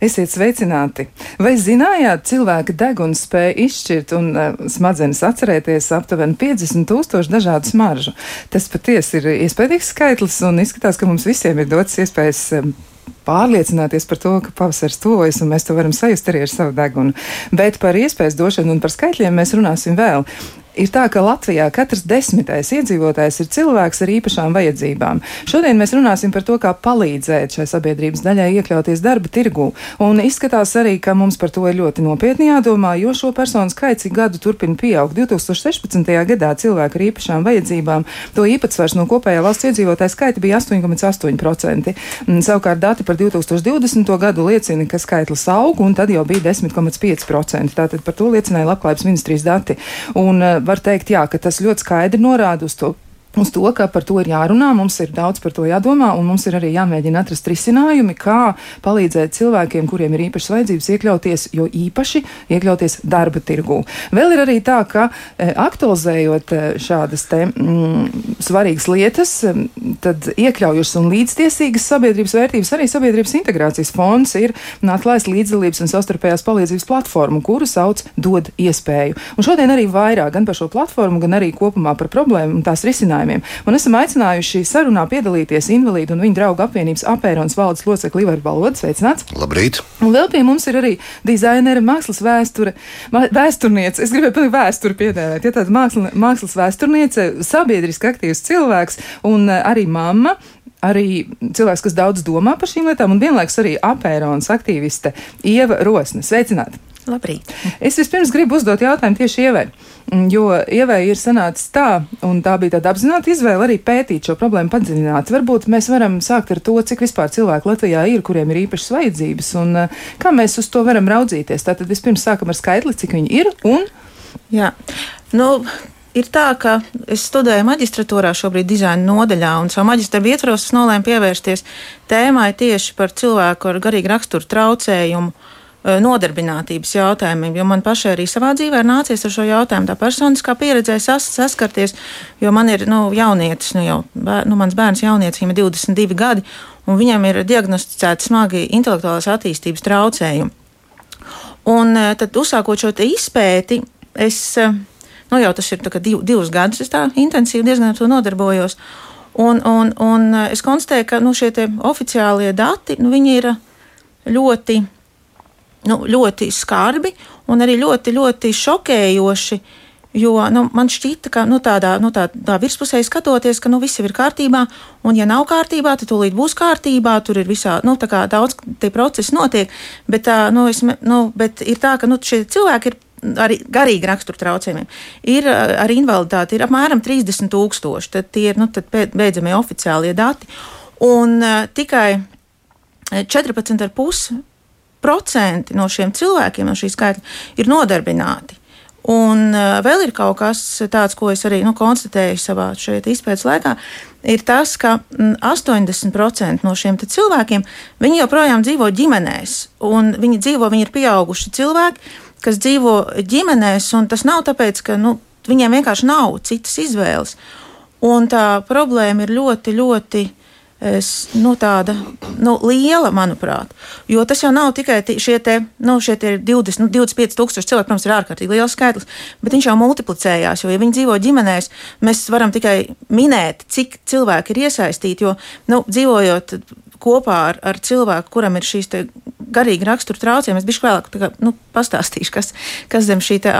Esiet sveicināti! Vai zinājāt, cilvēka deguns spēja izšķirt un uh, smadzenes atcerēties aptuveni 50 tūkstošu dažādu smaržu? Tas patiesi ir iespējams skaitlis un izskatās, ka mums visiem ir dots iespējas. Um, pārliecināties par to, ka pavasaris tuvojas un mēs to varam sajust arī ar savu degunu. Bet par iespējas došanu un par skaitļiem mēs runāsim vēl ir tā, ka Latvijā katrs desmitais iedzīvotājs ir cilvēks ar īpašām vajadzībām. Šodien mēs runāsim par to, kā palīdzēt šai sabiedrības daļai iekļauties darba tirgū. Un izskatās arī, ka mums par to ir ļoti nopietni jādomā, jo šo personu skaits ik gadu turpina pieaugt. 2016. gadā cilvēku ar īpašām vajadzībām to īpatsvars no kopējā valsts iedzīvotāja skaita bija 8,8%. Savukārt dati par 2020. gadu liecina, ka skaitlis aug un tad jau bija 10,5%. Tātad par to liecināja Labklājības ministrijas dati. Un, var teikt, jā, ka tas ļoti skaidri norāda uz to uz to, ka par to ir jārunā, mums ir daudz par to jādomā, un mums ir arī jāmēģina atrast risinājumi, kā palīdzēt cilvēkiem, kuriem ir īpašas vajadzības, iekļauties, jo īpaši iekļauties darba tirgū. Vēl ir arī tā, ka e, aktualizējot e, šādas te mm, svarīgas lietas, e, tad iekļaujušas un līdztiesīgas sabiedrības vērtības arī sabiedrības integrācijas fonds ir atklājis līdzdalības un savstarpējās palīdzības platformu, kuru sauc dod iespēju. Un šodien arī vairāk gan par šo platformu, gan arī kopumā par problēmu un tās risinājumu risinājumiem. Un esam aicinājuši sarunā piedalīties invalīdu un viņa draugu apvienības apēronas valdes locekli Ivaru Balodu. Sveicināts! Labrīt! Un vēl pie mums ir arī dizainera mākslas vēsture, vēsturniece. Es gribēju pilnīgi vēsturi piedēvēt. Ja tāda māksla, mākslas vēsturniece, sabiedriski aktīvs cilvēks un eh, arī mamma, arī cilvēks, kas daudz domā par šīm lietām, un vienlaikus arī apēronas aktīviste Ieva Rosne. Sveicināti! Labrīt. Es vispirms gribu uzdot jautājumu tieši Ievai, jo Ievai ir sanācis tā, un tā bija tāda apzināta izvēle arī pētīt šo problēmu padziļināt. Varbūt mēs varam sākt ar to, cik vispār cilvēku Latvijā ir, kuriem ir īpašas vajadzības, un uh, kā mēs uz to varam raudzīties. Tātad vispirms sākam ar skaitli, cik viņi ir, un. Jā, nu. Ir tā, ka es studēju maģistratūrā šobrīd dizaina nodaļā, un savu maģistra ietvaros es nolēmu pievērsties tēmai tieši par cilvēku ar garīgu raksturu traucējumu Eh, nodarbinātības jautājumiem, jo man pašai arī savā dzīvē ir nācies ar šo jautājumu tā personiskā pieredzē sas, saskarties, jo man ir nu, jaunietis, nu, jau, bēr, nu, mans bērns jaunietis, viņam ir 22 gadi, un viņam ir diagnosticēti smagi intelektuālās attīstības traucējumi. Un eh, tad, uzsākot šo izpēti, es, eh, nu, jau tas ir div, divus gadus, es tā intensīvi diezgan ar to nodarbojos, un, un, un es konstatēju, ka nu, šie oficiālie dati, nu, ir ļoti nu, ļoti skarbi un arī ļoti, ļoti šokējoši. Jo nu, man šķita, ka nu, tādā, nu, tā, tā virspusē skatoties, ka nu, viss ir kārtībā, un ja nav kārtībā, tad tūlīt būs kārtībā. Tur ir visā, nu, daudz tie procesi notiek, bet, tā, nu, es, nu, bet ir tā, ka nu, šie cilvēki ir arī garīgi rakstura traucējumiem. Ir ar invaliditāti ir apmēram 30 tūkstoši. Tad tie ir nu, beidzamie oficiālie dati. Un uh, tikai 14,5 procenti no šiem cilvēkiem, no šī skaitļa, ir nodarbināti. Un uh, vēl ir kaut kas tāds, ko es arī nu, konstatēju savā izpētes laikā, ir tas, ka mm, 80% no šiem cilvēkiem joprojām dzīvo ģimenēs. Viņi dzīvo, viņi ir pieauguši cilvēki, kas dzīvo ģimenēs, un tas nav tāpēc, ka nu, viņiem vienkārši nav citas izvēles. Un tā problēma ir ļoti, ļoti nu, tāda nu, liela, manuprāt. Jo tas jau nav tikai šie, te, nu, šie te 20, nu, 25 tūkstoši cilvēku, protams, ir ārkārtīgi liels skaitlis, bet viņš jau multiplicējās. Jo, ja viņi dzīvo ģimenēs, mēs varam tikai minēt, cik cilvēki ir iesaistīti. Jo, nu, dzīvojot kopā ar, ar cilvēku, kuram ir šīs garīgi rakstura traucējumi. Es biju vēlāk kā, nu, pastāstīšu, kas, kas zem šī, te,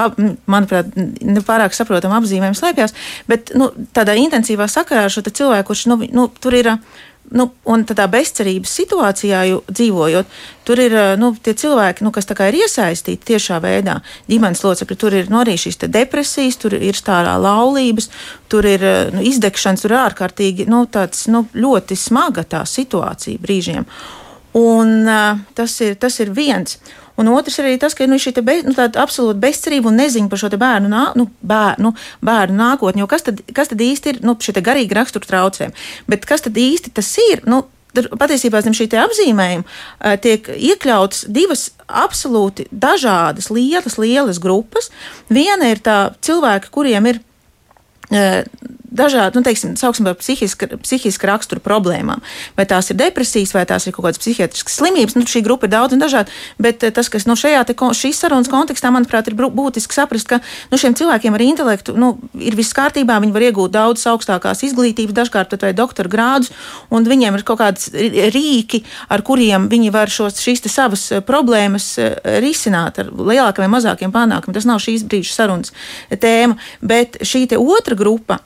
manuprāt, nepārāk saprotama apzīmējuma slēpjas. Bet nu, tādā intensīvā sakarā ar šo cilvēku, kurš nu, nu, tur ir Nu, un tādā bezcerības situācijā dzīvojot, tur ir nu, tie cilvēki, nu, kas ir iesaistīti tiešā veidā, ģimenes locekļi. Tur ir nu, arī šīs depresijas, tur ir stārā laulības, tur ir nu, izdegšanas, tur ir ārkārtīgi nu, tāds, nu, ļoti smaga tā situācija brīžiem. Un, uh, tas, ir, tas ir viens. Un otrs arī tas, ka nu, šī be, nu, absolūta bezcerība un neziņa par šo bērnu, nā, nu, bērnu, bērnu nākotni. Kas tad, kas tad īsti ir nu, šie garīgi rakstura traucējumi? Bet kas tad īsti tas ir? Nu, Patiesībā zem šī apzīmējuma tiek iekļautas divas absolūti dažādas, lielas, lielas grupas. Viena ir tā cilvēki, kuriem ir dažādi, nu, teiksim, sauksim par psihiska, psihiska rakstura problēmām. Vai tās ir depresijas, vai tās ir kaut kādas psihiatriskas slimības, nu, šī grupa ir daudz un dažāda, bet eh, tas, kas nu, šajā te, šīs sarunas kontekstā, manuprāt, ir būtiski saprast, ka nu, šiem cilvēkiem ar intelektu nu, ir viss kārtībā, viņi var iegūt daudz augstākās izglītības, dažkārt pat vai doktora grādus, un viņiem ir kaut kādas rīki, ar kuriem viņi var šos, šīs savas eh, problēmas eh, risināt ar lielākiem vai mazākiem panākumiem. Tas nav šīs brīža sarunas tēma, bet šī otra grupa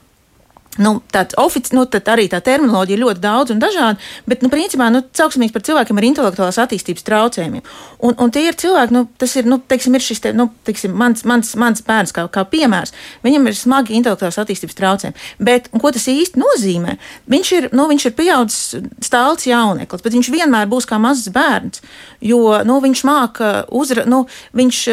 Nu, tāds ofici, nu, arī tā terminoloģija ļoti daudz un dažāda, bet, nu, principā, nu, caurspīdīgs par cilvēkiem ar intelektuālās attīstības traucējumiem. Un, un tie ir cilvēki, nu, tas ir, nu, teiksim, ir šis, te, nu, teiksim, mans, mans, mans bērns kā, kā piemērs. Viņam ir smagi intelektuālās attīstības traucējumi. Bet, ko tas īsti nozīmē? Viņš ir, nu, viņš ir pieaudzis stāsts jauneklis, bet viņš vienmēr būs kā mazs bērns, jo, nu, viņš māca uzra, nu, viņš,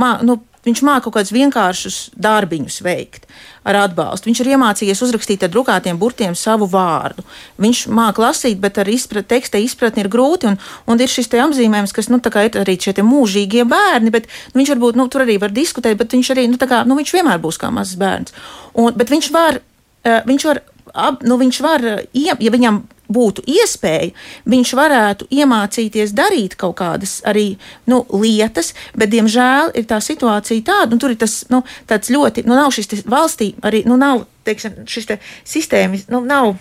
mā, nu, Viņš māca kaut kādus vienkāršus darbiņus veikt ar atbalstu. Viņš ir iemācījies uzrakstīt ar drukātiem burtiem savu vārdu. Viņš māca lasīt, bet ar izprat, teksta izpratni ir grūti. Un, un ir šis apzīmējums, kas nu, ir arī šie mūžīgie bērni, bet nu, viņš varbūt nu, tur arī var diskutēt, bet viņš arī nu, kā, nu, viņš vienmēr būs kā mazs bērns. Un, bet viņš var, eh, viņš var, ap, nu, viņš var ja viņam būtu iespēja, viņš varētu iemācīties darīt kaut kādas arī nu, lietas, bet, diemžēl, ir tā situācija tāda, un tur ir tas nu, ļoti, nu, nav šis valstī arī, nu, nav, teiksim, šis te sistēmas, nu, nav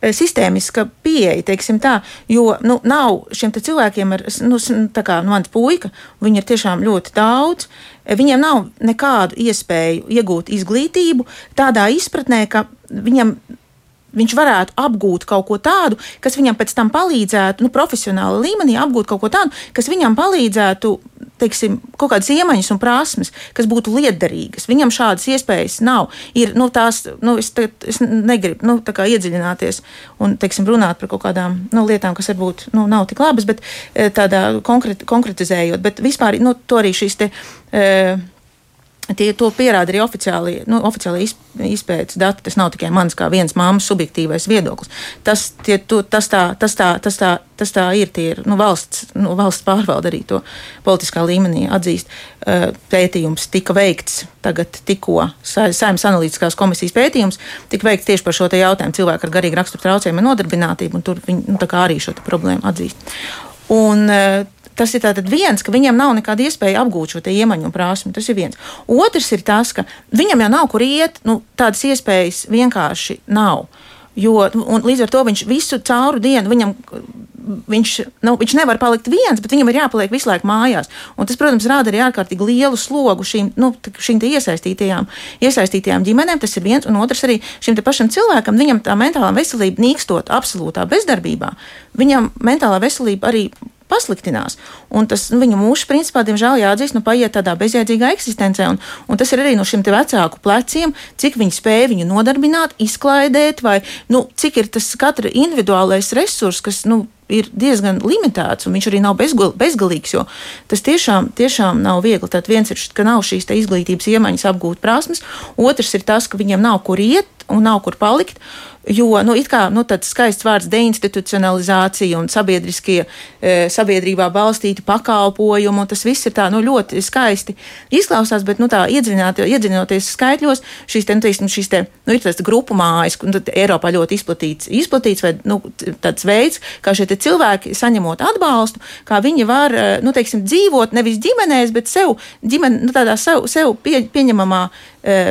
e, sistēmiska pieeja, teiksim tā, jo nu, nav šiem cilvēkiem, ar, nu, tā kā nu, mans puika, viņi ir tiešām ļoti daudz. Viņiem nav nekādu iespēju iegūt izglītību tādā izpratnē, ka viņam viņš varētu apgūt kaut ko tādu, kas viņam pēc tam palīdzētu, nu, profesionāla līmenī apgūt kaut ko tādu, kas viņam palīdzētu, teiksim, kaut kādas iemaņas un prasmes, kas būtu liederīgas. Viņam šādas iespējas nav. Ir, nu, tās, nu, es, te, es negribu nu, iedziļināties un, teiksim, runāt par kaut kādām nu, lietām, kas varbūt nu, nav tik labas, bet eh, tādā konkret, konkretizējot, bet vispār, nu, to arī šīs te. Uh, Tie to pierāda arī oficiāli, nu, oficiāli izpētes dati. Tas nav tikai mans kā viens māmas subjektīvais viedoklis. Tas, tie, to, tas, tā, tas, tā, tas, tā, tas tā ir. ir nu, valsts, nu, valsts pārvalde arī to politiskā līmenī atzīst. Pētījums tika veikts tagad tikko Saimnes analītiskās komisijas pētījums, tika veikts tieši par šo jautājumu cilvēku ar garīgu raksturu traucējumu un nodarbinātību, un tur viņi nu, arī šo problēmu atzīst. Un, Tas ir viens, ka viņam nav nekāda iespēja apgūt šo iemaņu un prasmu. Tas ir viens. Otrs ir tas, ka viņam jau nav kur iet, nu, tādas iespējas vienkārši nav. Jo, līdz ar to viņš visu cauru dienu viņam viņš, nu, viņš nevar palikt viens, bet viņam ir jāpaliek visu laiku mājās. Un tas, protams, rada arī ārkārtīgi lielu slogu šīm, nu, šīm iesaistītajām, iesaistītajām ģimenēm. Tas ir viens, un otrs arī šim pašam cilvēkam, viņam tā mentālā veselība nīkstot absolūtā bezdarbībā, viņam mentālā veselība arī pasliktinās. Un tas nu, viņa mūžs, principā, diemžēl jāatzīst, nu, paiet tādā bezjēdzīgā eksistencē. Un, un tas ir arī no šiem vecāku pleciem, cik viņi spēja viņu nodarbināt, izklaidēt, vai nu, cik ir tas katra individuālais resurs, kas nu, ir diezgan limitēts, un viņš arī nav bezgal, bezgalīgs, jo tas tiešām, tiešām nav viegli. Tad viens ir, ka nav šīs izglītības iemaņas apgūt prasmes, otrs ir tas, ka viņiem nav kur iet un nav kur palikt. Jo nu, kā nu, tāds skaists vārds deinstitucionalizācija un sabiedriskie, e, sabiedrībā balstīti pakalpojumi, un tas viss ir tā nu, ļoti skaisti izklausās, bet nu, iedziļinoties skaitļos, šīs, te, nu, teiksim, šīs te, nu, ir tas grupu mājas, un Eiropā ļoti izplatīts, izplatīts vai nu, tāds veids, kā šie cilvēki saņemot atbalstu, kā viņi var e, nu, teiksim, dzīvot nevis ģimenēs, bet sev, ģimen, nu, tādā sev, sev pie, pieņemamā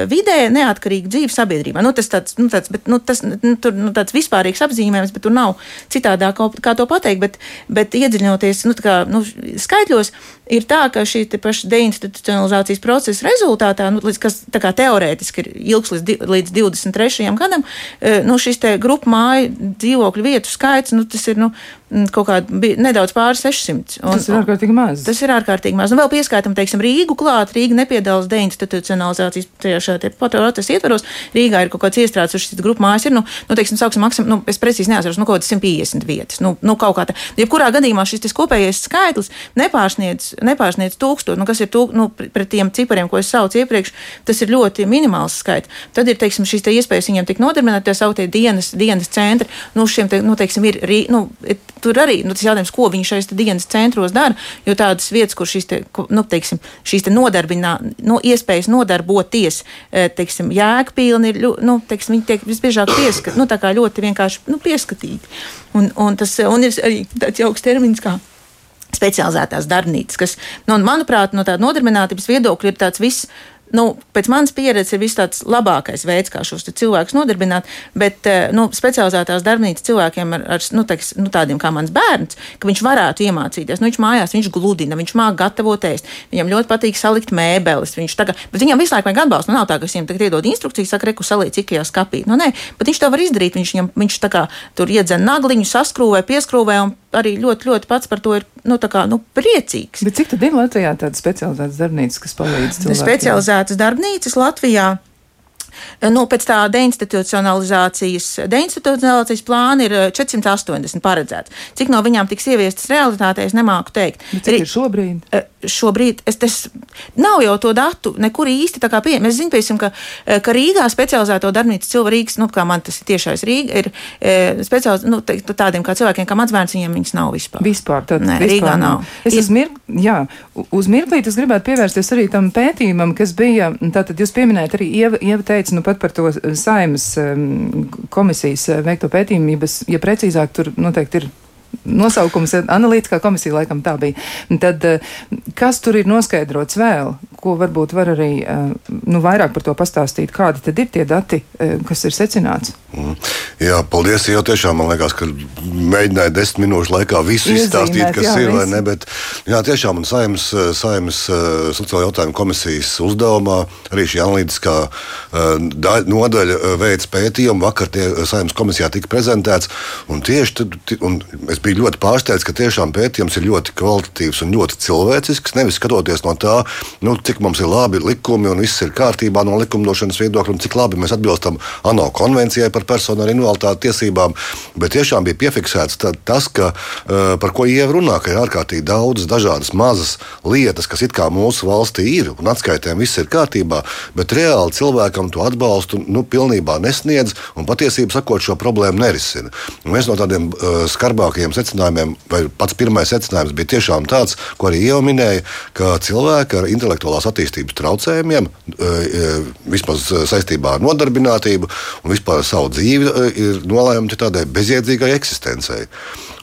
vidē, neatkarīga dzīve sabiedrībā. Nu, tas tāds, nu, tāds, bet, nu, tas, nu, tur nu, tāds vispārīgs apzīmējums, bet tur nav citādāk, kā to pateikt. Bet, bet iedziļinoties nu, kā, nu, skaitļos, ir tā, ka šī paša deinstitucionalizācijas procesa rezultātā, nu, līdz, kas kā, teorētiski ir ilgs līdz, līdz 23. gadam, e, nu, šis grupu māju dzīvokļu vietu skaits, nu, tas ir nu, kaut kādi nedaudz pāri 600. Un, tas ir ārkārtīgi maz. Tas ir ārkārtīgi maz. Un vēl pieskaitam, teiksim, Rīgu klāt. Rīga nepiedalās deinstitucionalizācijas procesa ietvaros. Rīgā ir kaut kāds iestrādes, uz šīs grupu mājas ir, nu, nu teiksim, sauksim, maksim, nu, es precīzi neatceros, nu, kaut kāds 150 vietas. Nu, nu kaut kā tā. Jebkurā gadījumā šis kopējais skaitlis nepārsniedz, nepārsniedz tūkstoši, nu, kas ir tūk, nu, pret tiem cipariem, ko es saucu iepriekš, tas ir ļoti minimāls skaits. Tad ir, teiksim, šīs te iespējas viņiem tik nodarbināt, tie sauktie dienas, dienas centri. Nu, šiem, te, nu, teiksim, ir, nu, tur arī nu, tas jautājums, ko viņi šajos dienas centros dara. Jo tādas vietas, kur šīs, te, nu, teiksim, šīs te nodarbinā, nu, iespējas nodarboties, e, teiksim, jēgpilni ir, nu, teiksim, viņi tiek visbiežāk pieskat, nu, tā kā ļoti vienkārši nu, pieskatīti. Un, un tas un ir arī tāds jauks termins kā specializētās darbnīcas, kas, nu, manuprāt, no tāda nodarbinātības viedokļa ir tāds viss nu, pēc manas pieredzes ir viss tāds labākais veids, kā šos cilvēkus nodarbināt, bet eh, nu, specializētās darbnīcas cilvēkiem ar, ar nu, teiks, nu, tādiem kā mans bērns, ka viņš varētu iemācīties. Nu, viņš mājās, viņš gludina, viņš māca gatavot ēst, viņam ļoti patīk salikt mēbeles. Tagad, bet viņam visu laiku vajag atbalstu. Nu, nav tā, ka viņam tagad iedod instrukcijas, saka, reku saliec ikajā skapī. Nu, nē, bet viņš to var izdarīt. Viņš, viņam, viņš tā kā tur iedzen nagliņu, saskrūvē, pieskrūvē un arī ļoti, ļoti pats par to ir nu, kā, nu, priecīgs. Bet cik tad ir Latvijā tādas specializētas darbnīcas, kas palīdz cilvēkiem? Specializētas darbnīcas Latvijā. Eh, nu, pēc tā deinstitucionalizācijas, deinstitucionalizācijas plāna ir 480 eh, paredzēts. Cik no viņām tiks ieviestas realitātē, es nemāku teikt. Bet cik ir šobrīd? Eh, šobrīd es, tas nav jau to datu nekur īsti tā kā pieejami. Mēs zinām, ka, ka Rīgā specializēto darbnīcu cilvēku Rīgas, nu, kā man tas ir tiešais Rīga, ir e, speciāls, nu, tādiem kā cilvēkiem, kā mans bērns, viņiem viņas nav vispār. Vispār, tad Nē, vispār Rīgā nav. nav. Es uz, mir, jā, uz mirklīt es gribētu pievērsties arī tam pētījumam, kas bija, tātad jūs pieminējat arī Ieva, Ieva teica, nu pat par to saimas um, komisijas veikto pētījumu, ja precīzāk tur noteikti ir nosaukums analītiskā komisija, laikam tā bija. Tad, kas tur ir noskaidrots vēl, ko varbūt var arī nu, vairāk par to pastāstīt, kādi tad ir tie dati, kas ir secināts? Mm. Jā, paldies. Jau tiešām man liekas, ka mēģināju desmit minūšu laikā visu Iezīmēt, izstāstīt, kas jā, ir vai ne. Bet, jā, tiešām man saimnes, saimnes sociālo jautājumu komisijas uzdevumā arī šī analītiskā daļa, nodaļa veids pētījumu. Vakar tie saimnes komisijā tika prezentēts. Un tieši tad, un es biju ļoti pārsteigts, ka tiešām pētījums ir ļoti kvalitatīvs un ļoti cilvēcisks. Nevis skatoties no tā, nu, cik mums ir labi likumi un viss ir kārtībā no likumdošanas viedokļa, un cik labi mēs atbilstam ANO konvencijai par personu ar invaliditāti tiesībām. Bet tiešām bija piefiksēts tas, ka, eh, par ko Ieva runā, ka ir ārkārtīgi daudz dažādas mazas lietas, kas it kā mūsu valstī ir, un atskaitēm viss ir kārtībā, bet reāli cilvēkam to atbalstu nu, pilnībā nesniedz un patiesībā sakot šo problēmu nerisina. Un viens no tādiem uh, skarbākajiem secinājumiem, vai pats pirmais secinājums bija tiešām tāds, ko arī Ieva minēja, ka cilvēki ar intelektuālās attīstības traucējumiem, uh, vismaz saistībā ar nodarbinātību un vispār savu dzīve eh, ir nolēmta tādai bezjēdzīgai eksistencei.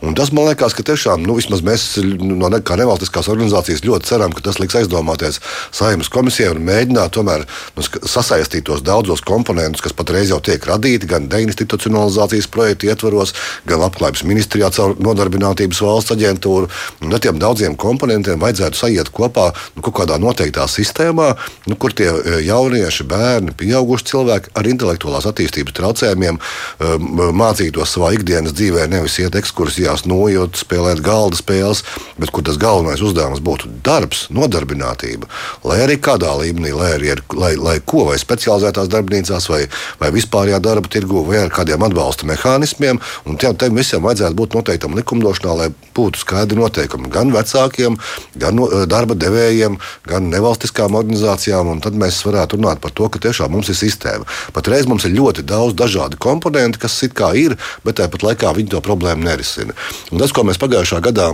Un tas man liekas, ka tiešām nu, mēs no ne, nevalstiskās organizācijas ļoti ceram, ka tas liks aizdomāties saimnes komisijai un mēģināt tomēr nu, sasaistīt tos daudzos komponentus, kas patreiz jau tiek radīti gan deinstitucionalizācijas projekta ietvaros, gan labklājības ministrijā caur nodarbinātības valsts aģentūru. Un tiem daudziem komponentiem vajadzētu sajiet kopā nu, kaut kādā noteiktā sistēmā, nu, kur tie eh, jaunieši, bērni, pieauguši cilvēki ar intelektuālās attīstības traucējumiem eh, mācītos savā ikdienas dzīvē, nevis iet ekskursijā mājās nojūt, spēlēt galda spēles, bet kur tas galvenais uzdevums būtu darbs, nodarbinātība. Lai arī kādā līmenī, lai arī ar, lai, lai ko, vai specializētās darbnīcās, vai, vai vispārējā darba tirgu, vai ar kādiem atbalsta mehānismiem. Un tiem, tiem visiem vajadzētu būt noteiktam likumdošanā, lai būtu skaidri noteikumi gan vecākiem, gan no, eh, darba devējiem, gan nevalstiskām organizācijām. Tad mēs varētu runāt par to, ka tiešām mums ir sistēma. Patreiz mums ir ļoti daudz dažādu komponentu, kas it kā ir, bet tāpat laikā viņi to problēmu nerisina. Un tas, ko mēs pagājušā gadā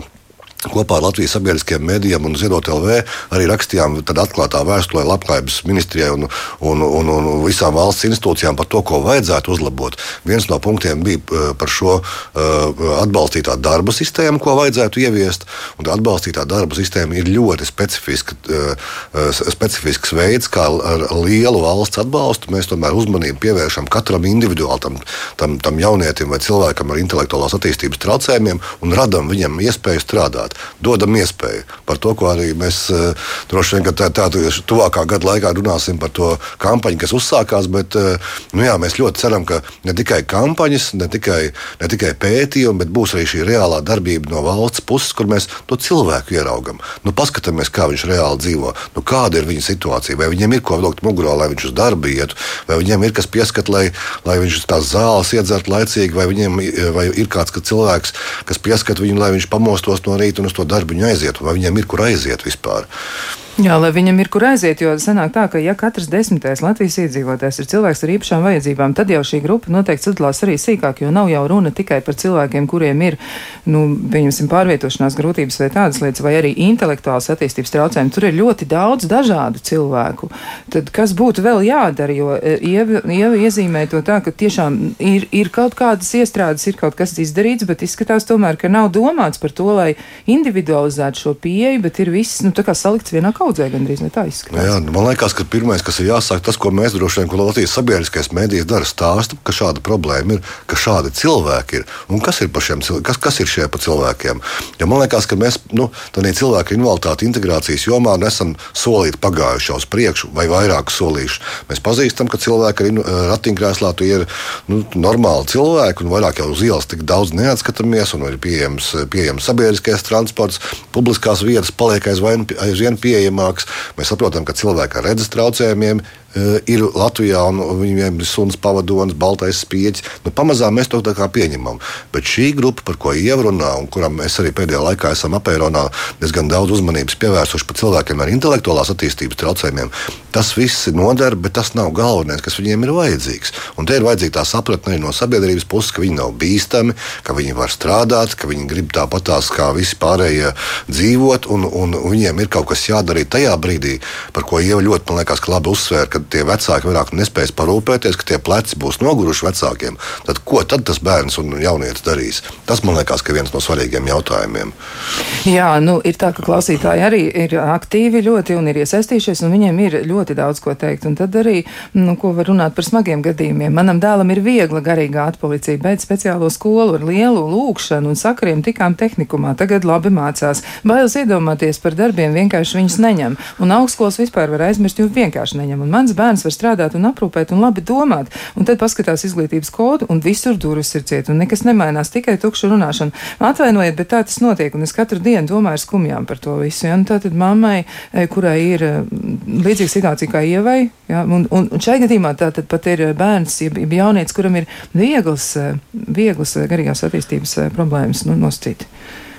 Kopā ar Latvijas sabiedriskajiem mēdījiem un Ziedot LV arī rakstījām atklātā vēstulē Labklājības ministrijai un, un, un, un visām valsts institūcijām par to, ko vajadzētu uzlabot. Viens no punktiem bija eh, par šo uh, atbalstītā darba sistēmu, ko vajadzētu ieviest. Atbalstītā darba sistēma ir ļoti specifiska, uh, specifisks veids, kā ar lielu valsts atbalstu mēs tomēr uzmanību pievēršam katram individuāli, tam, tam, tam jaunietim vai cilvēkam ar intelektuālās attīstības traucējumiem un radam viņam iespēju strādāt strādāt. Dodam iespēju par to, ko arī mēs uh, droši vien tā, tā, tuvākā gada laikā runāsim par to kampaņu, kas uzsākās. Bet uh, nu jā, mēs ļoti ceram, ka ne tikai kampaņas, ne tikai, ne tikai pētījumi, bet būs arī šī reālā darbība no valsts puses, kur mēs to cilvēku ieraugam. Nu, paskatāmies, kā viņš reāli dzīvo, nu, kāda ir viņa situācija, vai viņam ir ko vilkt mugurā, lai viņš uz darbu ietu, vai viņam ir kas pieskat, lai, lai viņš tās zāles iedzertu laicīgi, vai viņam vai ir kāds ka cilvēks, kas pieskat viņu, lai viņš pamostos no rīta un uz to darbu aiziet, vai viņiem ir kur aiziet vispār. Jā, lai viņam ir kur aiziet, jo sanāk tā, ka ja katrs desmitais Latvijas iedzīvotājs ir cilvēks ar īpašām vajadzībām, tad jau šī grupa noteikti sadalās arī sīkāk, jo nav jau runa tikai par cilvēkiem, kuriem ir, nu, pieņemsim, pārvietošanās grūtības vai tādas lietas, vai arī intelektuāls attīstības traucējumi. Tur ir ļoti daudz dažādu cilvēku. Tad kas būtu vēl jādara, jo e, Ieva, Ieva iezīmē to tā, ka tiešām ir, ir kaut kādas iestrādes, ir kaut kas izdarīts, bet izskatās tomēr, ka nav domāts par to, lai individualizētu šo pieeju, bet ir viss, nu, tā kā salikts vienā kaudzē gandrīz ne tā izskatās. Jā, nu, man liekas, ka pirmais, kas ir jāsāk, tas, ko mēs droši vien, ko Latvijas sabiedriskais mēdījis dara, stāsta, ka šāda problēma ir, ka šādi cilvēki ir. Un kas ir šiem kas, kas ir šie pa cilvēkiem? Ja man liekas, ka mēs nu, tādā cilvēku invaliditāti integrācijas jomā nesam solīti pagājuši uz priekšu vai vairāk solījuši. Mēs pazīstam, ka cilvēki ar ratiņkrēslā ir nu, normāli cilvēki un vairāk jau uz ielas tik daudz neatskatāmies un ir pieejams, pieejams sabiedriskais transports, publiskās vietas paliek aizvien, aizvien pieejamākas. Mēs saprotam, ka cilvēki ar redzes traucējumiem ir Latvijā, un viņiem ir suns pavadonis, baltais spieķis. Nu, pamazām mēs to pieņemam. Bet šī grupa, par ko ievrunā, un kuram mēs arī pēdējā laikā esam apēronā diezgan daudz uzmanības pievērsuši par cilvēkiem ar intelektuālās attīstības traucējumiem, tas viss ir nodara, bet tas nav galvenais, kas viņiem ir vajadzīgs. Un te ir vajadzīga tā sapratne arī no sabiedrības puses, ka viņi nav bīstami, ka viņi var strādāt, ka viņi grib tāpatās kā visi pārējie dzīvot, un, un viņiem ir kaut kas jādara tajā brīdī, par ko Ieva ļoti, man liekas, labi uzsvēra kad tie vecāki vairāk nespēs parūpēties, ka tie pleci būs noguruši vecākiem, tad ko tad tas bērns un jaunietis darīs? Tas man liekas, ka viens no svarīgiem jautājumiem. Jā, nu ir tā, ka klausītāji arī ir aktīvi ļoti un ir iesaistījušies, un viņiem ir ļoti daudz ko teikt. Un tad arī, nu, ko var runāt par smagiem gadījumiem. Manam dēlam ir viegla garīgā atpolicija, beidz speciālo skolu ar lielu lūkšanu un sakariem tikām tehnikumā. Tagad labi mācās. Bailes iedomāties par darbiem vienkārši viņus neņem. Un augstskolas vispār var aizmirst, jo vienkārši neņem. Un mans bērns var strādāt un aprūpēt un labi domāt. Un tad paskatās izglītības kodu un visur durvis ir ciet un nekas nemainās, tikai tukša runāšana. Atvainojiet, bet tā tas notiek un es katru dienu domāju skumjām par to visu. Ja? Un tātad mammai, e, kurai ir e, līdzīga situācija kā ievai, ja? un, un, un šai gadījumā tātad pat ir bērns, ja jaunietis, kuram ir vieglas, e, vieglas garīgās attīstības problēmas nu, noscīt.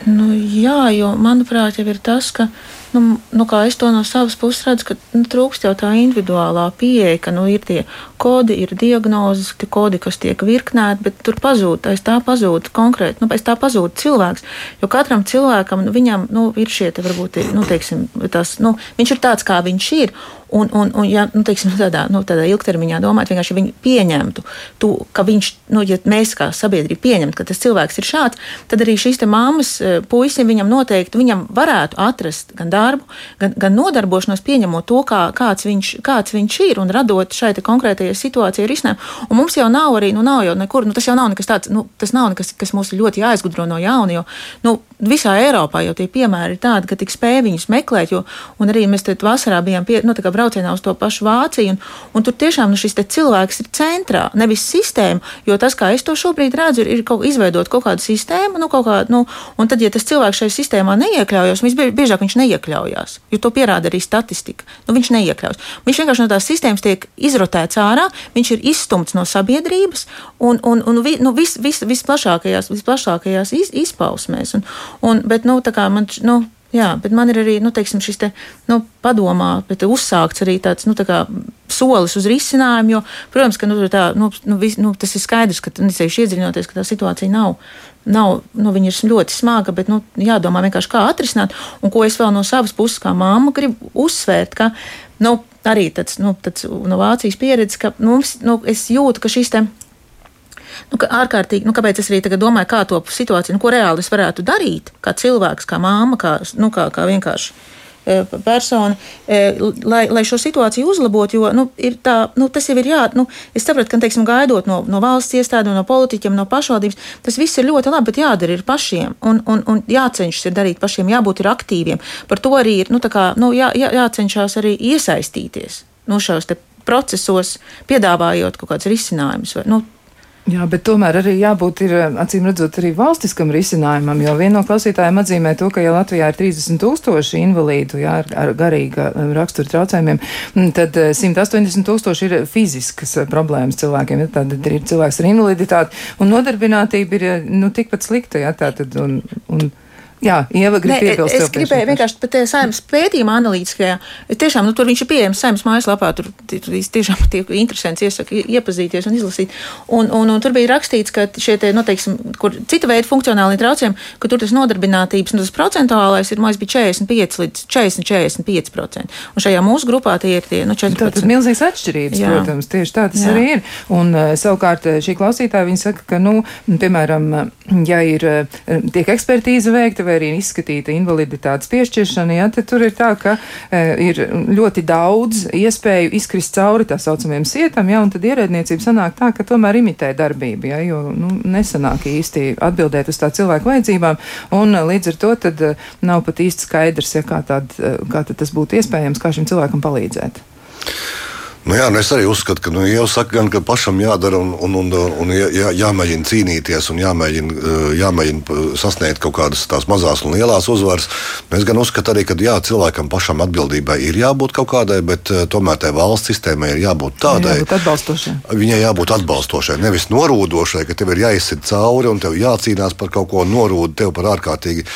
Nu, jā, jo manuprāt, jau ir tas, ka nu, nu, es to no savas puses redzu, ka nu, trūkst jau tā individuālā pieeja, ka nu, ir tie kodi, ir diagnozes, tie kodi, kas tiek virknēti, bet tur pazūd, aiz tā pazūd konkrēti, nu, aiz tā pazūd cilvēks. Jo katram cilvēkam, nu, viņam nu, ir šie, te, varbūt, nu, teiksim, tas, nu, viņš ir tāds, kā viņš ir. Un, un, un ja nu, teiksim, tādā, nu, tādā ilgtermiņā domājot, vienkārši viņi pieņemtu, tu, ka viņš, nu, ja mēs kā sabiedrība pieņemtu, ka tas cilvēks ir šāds, tad arī šīs mammas eh, puisim viņam noteikti, viņam varētu atrast gan darbu, gan, gan nodarbošanos, pieņemot to, kā, kāds, viņš, kāds viņš ir un radot šai konkrētajai situācijai risinājumu. Un mums jau nav arī, nu, nav jau nekur, nu, tas jau nav nekas tāds, nu, tas nav nekas, kas mums ļoti jāizgudro no jauna, jo, nu, visā Eiropā jau tie piemēri ir tādi, ka tik spēj viņus meklēt, jo, un arī mēs te vasarā bijām pie, nu, braucienā uz to pašu Vāciju, un, un tur tiešām nu, šis cilvēks ir centrā, nevis sistēma, jo tas, kā es to šobrīd redzu, ir, ir kaut, izveidot kaut kādu sistēmu, nu, kaut kā, nu, un tad, ja tas cilvēks šajā sistēmā neiekļaujas, visbiežāk viņš neiekļaujas. Jo to pierāda arī statistika. Nu, viņš neiekļaujas. Viņš vienkārši no tās sistēmas tiek izrotēts ārā, viņš ir izstumts no sabiedrības un, un, un vi, nu, vis, vis, visplašākajās, visplašākajās iz, izpausmēs. Un, un, bet, nu, man, nu, Jā, bet man ir arī nu, teiksim, šis te, nu, padomā, bet uzsākts arī tāds nu, tā solis uz risinājumu. Jo, protams, ka nu, tā, nu, nu, vis, nu, tas ir skaidrs, ka nu, iedziļinoties, ka tā situācija nav nav, nu, viņa ir ļoti smaga, bet nu, jādomā vienkārši, kā atrisināt. Un ko es vēl no savas puses, kā māma, gribu uzsvērt, ka nu, arī tāds, nu, tāds no Vācijas pieredzes, ka mums, nu, es jūtu, ka šis te. Nu, ārkārtīgi, nu, kāpēc es arī domāju, kā to situāciju, nu, ko reāli es varētu darīt, kā cilvēks, kā māma, kā, nu, kā, kā vienkārši E, persona, e, lai, lai šo situāciju uzlabotu. Jo nu, tā, nu, tas jau ir jā, nu, es saprotu, ka teiksim, gaidot no, no valsts iestādēm, no politiķiem, no pašvaldības, tas viss ir ļoti labi, bet jādara ir pašiem un, un, un jācenšas ir darīt pašiem, jābūt ir aktīviem. Par to arī ir nu, kā, nu, jā, jā, jācenšas arī iesaistīties nu, šajos procesos, piedāvājot kaut kādus risinājumus. Nu, Jā, bet tomēr arī jābūt, ir, acīm redzot, arī valstiskam risinājumam, jo viena no klausītājiem atzīmē to, ka ja Latvijā ir 30 tūkstoši invalīdu jā, ar, ar garīga um, rakstura traucējumiem, mm, tad 180 uh, tūkstoši ir fiziskas uh, problēmas cilvēkiem. Ja, tad ir cilvēks ar invaliditāti, un nodarbinātība ir uh, nu, tikpat slikta. Ja, tātad, un, un, Jā, Ieva grib piebilst. Es gribēju vienkārši pat saimnes pētījuma analītiskajā. Tiešām, nu, tur viņš ir pieejams saimnes mājaslapā, tur, tiešām tie interesants iesaka iepazīties un izlasīt. Un, un, un tur bija rakstīts, ka šie te, nu, teiksim, kur cita veida funkcionāli traucējumi, ka tur tas nodarbinātības, nu, tas procentuālais ir, man bija 45 līdz 40, 45 procenti. Un šajā mūsu grupā tie ir tie, nu, 4. Tas ir milzīgs atšķirības, Jā. protams, tieši tā tas Jā. arī ir. Un uh, savukārt šī klausītāja, viņa saka, ka, nu, piemēram, ja ir, tiek ekspertīze veikta, vai arī izskatīta invaliditātes piešķiršana, ja, tad tur ir tā, ka e, ir ļoti daudz iespēju izkrist cauri tā saucamajam sietam, ja, un tad ierēdniecība sanāk tā, ka tomēr imitē darbību, ja, jo nu, nesanāk īsti atbildēt uz tā cilvēku vajadzībām, un e, līdz ar to tad e, nav pat īsti skaidrs, ja, kā, tād, e, kā tas būtu iespējams, kā šim cilvēkam palīdzēt. Nu jā, nu es arī uzskatu, ka nu, jau saka, gan, ka pašam jādara un, un, un, un jā, jāmēģina cīnīties un jāmēģina, eh, jāmēģina sasniegt kaut kādas tās mazās un lielās uzvaras. Nu, es gan uzskatu arī, ka jā, cilvēkam pašam atbildībai ir jābūt kaut kādai, bet uh, tomēr tai valsts sistēmai ir jābūt tādai. Jābūt atbalstošai. Viņai jābūt atbalstošai, nevis norūdošai, ka tev ir jāizsit cauri un tev jācīnās par kaut ko norūdu, tev par ārkārtīgi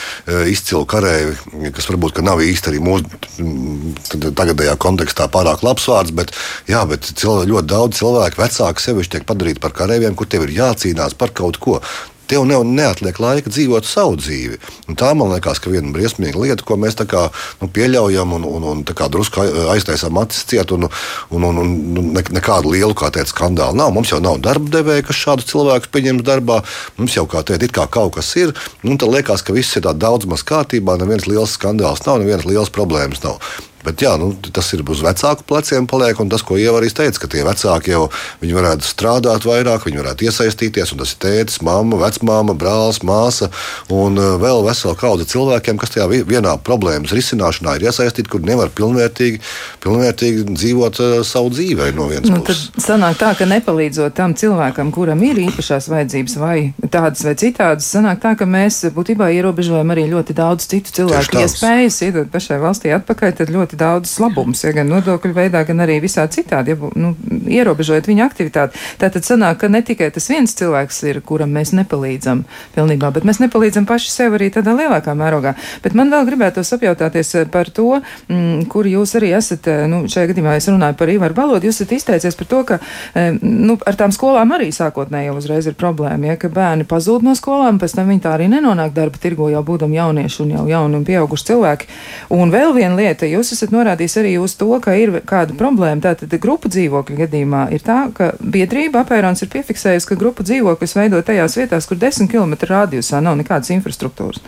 izcilu karēju, kas varbūt nav īsti arī mūsu tagadējā kontekstā pārāk labs vārds. Bet, Jā, bet cilvēki, ļoti daudz cilvēku, vecāki sevišķi tiek padarīti par karavīriem, kur tev ir jācīnās par kaut ko. Tev ne, neatliek laika dzīvot savu dzīvi. Un tā man liekas, ka viena briesmīga lieta, ko mēs kā, nu, pieļaujam un, un, un drusku aiztaisām acis ciet, un, un, un, un ne, nekādu lielu teica, skandālu nav. Mums jau nav darba devēja, kas šādus cilvēkus pieņems darbā. Mums jau kā teikt, kā kaut kas ir. Nu, tad liekas, ka viss ir daudz maz kārtībā, neviens liels skandāls nav, nevienas liels problēmas nav. Bet jā, nu, tas ir uz vecāku pleciem paliek, un tas, ko Ieva arī teica, ka tie vecāki jau varētu strādāt vairāk, viņi varētu iesaistīties, un tas ir tētis, mamma, vecmāma, brālis, māsa un uh, vēl vesela kaudze cilvēkiem, kas tajā vienā problēmas risināšanā ir iesaistīti, kur nevar pilnvērtīgi, pilnvērtīgi dzīvot uh, savu dzīvi no vienas nu, puses. Tad sanāk tā, ka nepalīdzot tam cilvēkam, kuram ir īpašās vajadzības vai tādas vai citādas, sanāk tā, ka mēs būtībā ierobežojam arī ļoti daudz citu cilvēku iespējas iedot pašai valstī atpakaļ, tad ļoti ļoti daudz labumus, ja gan nodokļu veidā, gan arī visā citādi, ja, nu, ierobežojot viņa aktivitāti. Tātad sanāk, ka ne tikai tas viens cilvēks ir, kuram mēs nepalīdzam pilnībā, bet mēs nepalīdzam paši sev arī tādā lielākā mērogā. Bet man vēl gribētu apjautāties par to, mm, kur jūs arī esat, eh, nu, šajā gadījumā es runāju par Ivaru Balodu, jūs esat izteicies par to, ka, eh, nu, ar tām skolām arī sākotnēji jau uzreiz ir problēma, ja, ka bērni pazūd no skolām, pēc tam viņi tā arī nenonāk darba tirgo jau būdam jaunieši un jau jauni un pieauguši cilvēki. Un vēl viena lieta, jūs esat esat norādījis arī uz to, ka ir kāda problēma. Tātad grupu dzīvokļu gadījumā ir tā, ka biedrība apērons ir piefiksējusi, ka grupu dzīvokļus veido tajās vietās, kur 10 km rādījusā nav nekādas infrastruktūras.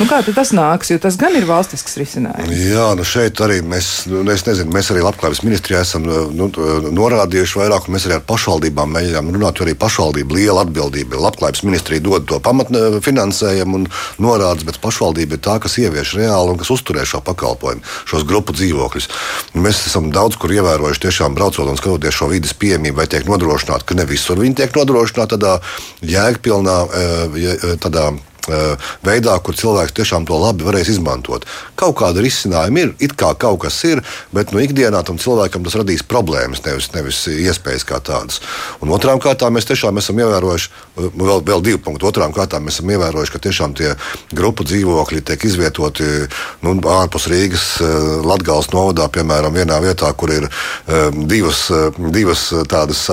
Nu, kā tas nāks, jo tas gan ir valstisks risinājums? Jā, nu šeit arī mēs, nu, es nezinu, mēs arī Labklājības ministrijā esam nu, norādījuši vairāk, un mēs arī ar pašvaldībām mēģinām runāt, jo arī pašvaldība liela atbildība. Labklājības ministrija dod to pamatfinansējumu un norādes, bet pašvaldība ir tā, kas ievieš reāli un kas uzturē šo pakalpojumu, šos grupu dzīvokļus. Mēs esam daudz kur ievērojuši, tiešām braucot un skatoties šo vidas pieejamību, vai tiek nodrošināta, ka ne visur viņi tiek nodrošināti tādā jēgpilnā, eh, tādā Eh, veidā, kur cilvēks tiešām to labi varēs izmantot. Kaut kāda risinājuma ir, it kā kaut kas ir, bet nu, ikdienā tam cilvēkam tas radīs problēmas, nevis, nevis iespējas kā tādas. Un otrām kārtām mēs tiešām esam ievērojuši, vēl, vēl divi punkti. Otrām kārtām mēs esam ievērojuši, ka tiešām tie grupu dzīvokļi tiek izvietoti nu, ārpus Rīgas, Latgales novadā, piemēram, vienā vietā, kur ir divas, divas tādas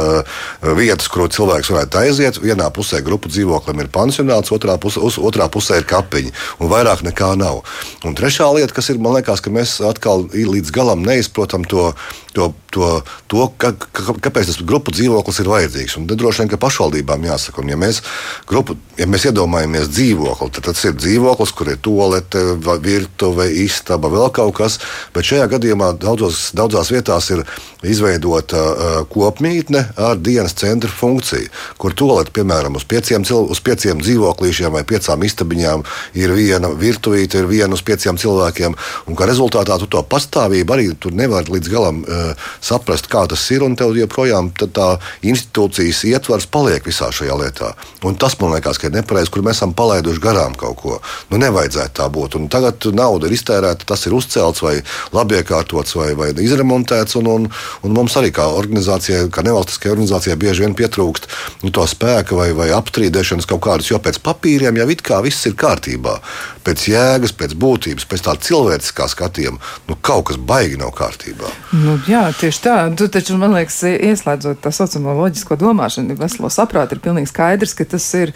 vietas, kur cilvēks varētu aiziet. Vienā pusē grupu dzīvoklim ir pansionāts, otrā pusē, uz, otrā pusē ir kapiņa, un vairāk nekā nav. Un trešā lieta, kas ir, man liekas, ka mēs atkal līdz galam neizprotam to, to, to, to ka, ka, kāpēc tas grupu dzīvoklis ir vajadzīgs. Un droši vien, ka pašvaldībām jāsaka, un ja mēs, grupu, ja mēs iedomājamies dzīvokli, tad tas ir dzīvoklis, kur ir toalete, virtuve, istaba, vēl kaut kas, bet šajā gadījumā daudzos, daudzās vietās ir izveidota uh, kopmītne ar dienas centra funkciju, kur toalete, piemēram, uz pieciem, uz pieciem dzīvoklīšiem vai pieciem piecām istabiņām ir viena virtuvīte, ir viena uz pieciem cilvēkiem. Un kā rezultātā tu to pastāvību arī nevari līdz galam uh, saprast, kā tas ir. Un tev joprojām tā institūcijas ietvars paliek visā šajā lietā. Un tas man liekas, ka ir nepareizi, kur mēs esam palaiduši garām kaut ko. Nu, nevajadzētu tā būt. Un tagad nauda ir iztērēta, tas ir uzcelts vai labi iekārtots vai, vai izremontēts. Un, un, un mums arī kā organizācijai, kā nevalstiskajai organizācijai, bieži vien pietrūkst nu, to spēka vai, vai apstrīdēšanas kaut kādas, jo pēc papīriem jau it kā viss ir kārtībā. Pēc jēgas, pēc būtības, pēc tā cilvēciskā skatījuma, nu, kaut kas baigi nav kārtībā. Nu, jā, tieši tā. Tu taču, man liekas, ieslēdzot tā saucamo loģisko domāšanu, veselo saprātu, ir pilnīgi skaidrs, ka tas ir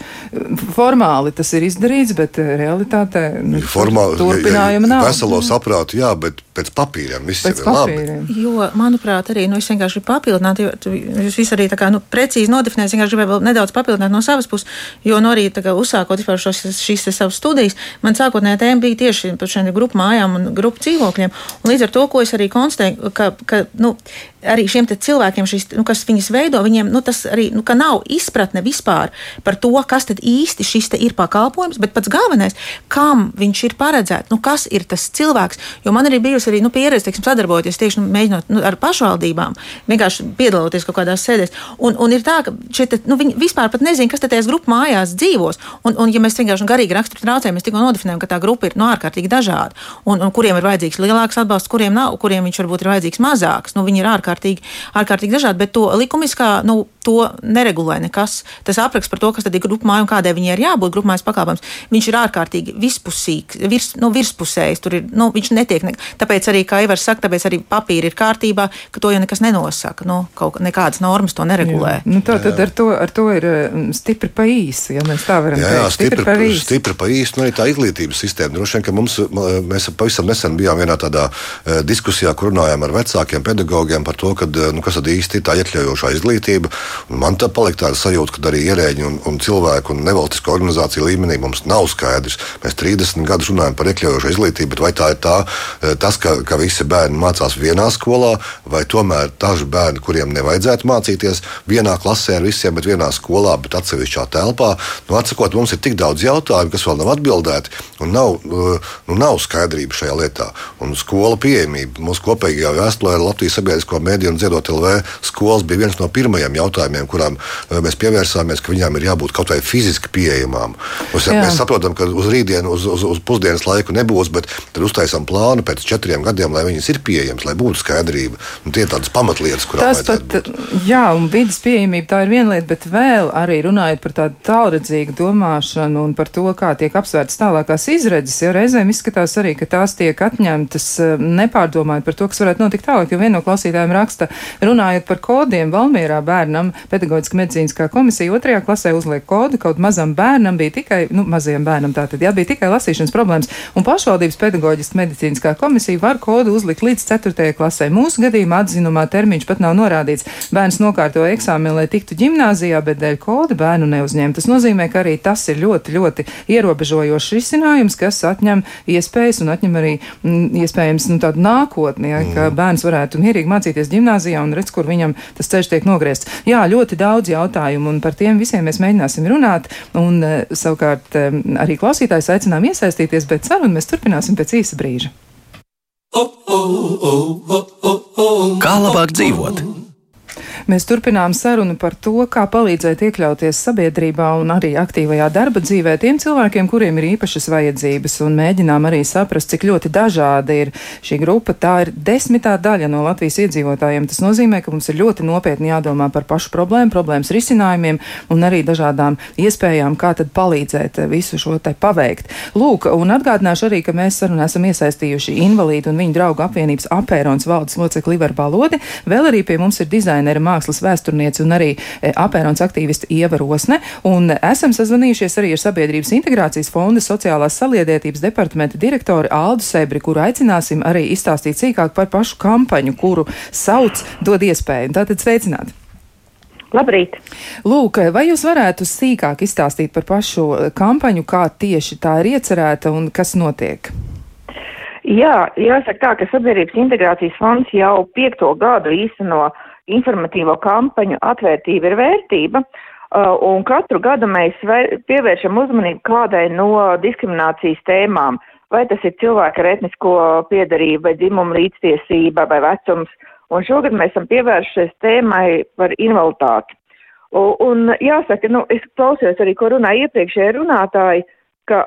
formāli tas ir izdarīts, bet realitātē nu, formāli, turpinājuma nav. Veselo saprātu, jā, bet pēc papīriem viss pēc ir papīriem. labi. Jo, manuprāt, arī nu, es vienkārši papildinātu, jo jūs visi arī tā kā nu, precīzi nodefinējat, vienkārši gribēju vēl nedaudz papildināt no savas puses, jo no nu, arī kā, uzsākot vispār šos, šīs savas studijas, man sākotnējā tēma bija tieši par šiem grupu mājām un grupu dzīvokļiem. Un līdz ar to, ko es arī konstatēju, ka, ka nu, arī šiem cilvēkiem, šis, nu, kas viņus veido, viņiem nu, tas arī nu, nav izpratne vispār par to, kas tad īsti šis ir pakalpojums, bet pats galvenais, kam viņš ir paredzēts, nu, kas ir tas cilvēks. Jo man arī bijusi arī nu, pieredze, teiksim, sadarbojoties tieši nu, mēģinot nu, ar pašvaldībām, vienkārši piedaloties kaut kādās sēdēs. Un, un ir tā, ka šeit, nu, viņi vispār nezina, kas tajās grupu mājās dzīvos. Un, un ja mēs vienkārši nu, garīgi raksturu traucējam, mēs tikko nodefinējam, ka tā grupa ir nu, ārkārtīgi dažāda, un, un kuriem ir vajadzīgs lielāks atbalsts, kuriem nav, kuriem viņš varbūt ir vajadzīgs mazāks. Nu, viņi ir ārkārtīgi, ārkārtīgi dažādi, bet to likumiskā, nu, to neregulē nekas. Tas apraksts par to, kas tad ir grupu māja un kādai viņai ir jābūt grupu mājas pakalpojums, viņš ir ārkārtīgi vispusīgs, virs, nu, virspusējs. Tur ir, nu, viņš netiek, ne, tāpēc arī, kā Ivars saka, tāpēc arī papīri ir kārtībā, ka to jau nekas nenosaka. Nu, kaut nekādas normas to neregulē. Jā. Nu, tā tad ar to, ar to ir mm, stipri pa īsu, ja mēs tā varam jā, jā, teikt. Stipri, stipri pa īsu. Stipri pa īsu, nu arī tā izglītības sistēma. Droši vien, ka mums, mēs pavisam nesen bijām vienā tādā uh, diskusijā, kur runājām ar vecākiem pedagogiem par to, kad, nu, kas tad īsti ir tā iekļaujošā izglītība. Man tā palika tāda sajūta, ka arī ierēģi un, un cilvēku un nevalstisko organizāciju līmenī mums nav skaidrs. Mēs 30 gadus runājam par iekļaujošu izglītību, bet vai tā ir tā, eh, tas, ka, ka visi bērni mācās vienā skolā, vai tomēr daži bērni, kuriem nevajadzētu mācīties vienā klasē ar visiem, bet vienā skolā, bet atsevišķā telpā. Nu, atsakot, mums ir tik daudz jautājumu, kas vēl nav atbildēti, un nav, eh, nu, nav skaidrība šajā lietā. Un skola pieejamība mūsu kopīgajā vēstulē ar Latvijas sabiedrisko mediju un dziedot LV skolas bija viens no pirmajiem jautājumiem, kurām eh, mēs pievērsāmies, ka viņām ir jābūt kaut vai fiziski pieejamām. Mums, mēs saprotam, ka uz rītdienu, uz, uz, uz pusdienas laiku nebūs, bet tad uztaisām plānu pēc četriem gadiem, lai viņas ir pieejamas, lai būtu skaidrība. Un tie ir tādas pamatlietas, kurām tas pat, būt. jā, un vidas pieejamība tā ir viena lieta, bet vēl arī runājot par tādu tālredzīgu domāšanu un par to, kā tiek apsvērtas tālākās izredzes, jo reizēm izskatās arī, ka tās tiek atņemtas eh, nepārdomājot par to, kas varētu notikt tālāk, jo viena no klausītājiem raksta, runājot par kodiem Valmierā bērnam, pedagoģiska medicīniskā komisija otrajā klasē uzliek kodu, kaut mazam bērnam bija tikai, nu, mazajam bērnam tātad, jā, bija tikai lasīšanas problēmas, un pašvaldības pedagoģiska medicīniskā komisija var kodu uzlikt līdz 4. klasē. Mūsu gadījumā atzinumā termiņš pat nav norādīts. Bērns nokārto eksāmenu, lai tiktu ģimnāzijā, bet dēļ koda bērnu neuzņem. Tas nozīmē, ka arī tas ir ļoti, ļoti ierobežojošs risinājums, kas atņem iespējas un atņem arī m, mm, iespējams nu, tādu nākotni, ja, ka mm. bērns varētu mierīgi mācīties ģimnāzijā un redz, kur viņam tas ceļš tiek nogriezts. Jā, ļoti daudz jautājumu, un par tiem visiem mēs mēģināsim runāt. Un, uh, savukārt, um, arī klausītājs aicinām iesaistīties, bet sarunu mēs turpināsim pēc īsa brīža. Kā labāk dzīvot? Mēs turpinām sarunu par to, kā palīdzēt iekļauties sabiedrībā un arī aktīvajā darba dzīvē tiem cilvēkiem, kuriem ir īpašas vajadzības, un mēģinām arī saprast, cik ļoti dažāda ir šī grupa. Tā ir desmitā daļa no Latvijas iedzīvotājiem. Tas nozīmē, ka mums ir ļoti nopietni jādomā par pašu problēmu, problēmas risinājumiem un arī dažādām iespējām, kā tad palīdzēt visu šo te paveikt. Lūk, un atgādināšu arī, ka mēs sarunā esam iesaistījuši invalīdu un viņu draugu apvienības apērons valdes locekli Ivar Balodi. Vēl arī pie mums ir dizainera mākslas vēsturniece un arī e, apērons aktīviste Ieva Rosne. Un esam sazvanījušies arī ar Sabiedrības integrācijas fonda sociālās saliedētības departamenta direktori Aldu Sebri, kuru aicināsim arī izstāstīt sīkāk par pašu kampaņu, kuru sauc dod iespēju. Tātad sveicināt! Labrīt! Lūk, vai jūs varētu sīkāk izstāstīt par pašu kampaņu, kā tieši tā ir iecerēta un kas notiek? Jā, jāsaka tā, ka Sabiedrības integrācijas fonds jau piekto gadu īsteno informatīvo kampaņu atvērtība ir vērtība, uh, un katru gadu mēs pievēršam uzmanību kādai no diskriminācijas tēmām, vai tas ir cilvēka ar etnisko piedarību, vai dzimuma līdztiesība, vai vecums, un šogad mēs esam pievēršies tēmai par invaliditāti. Un, un jāsaka, nu, es klausījos arī, ko runāja iepriekšējie runātāji, ka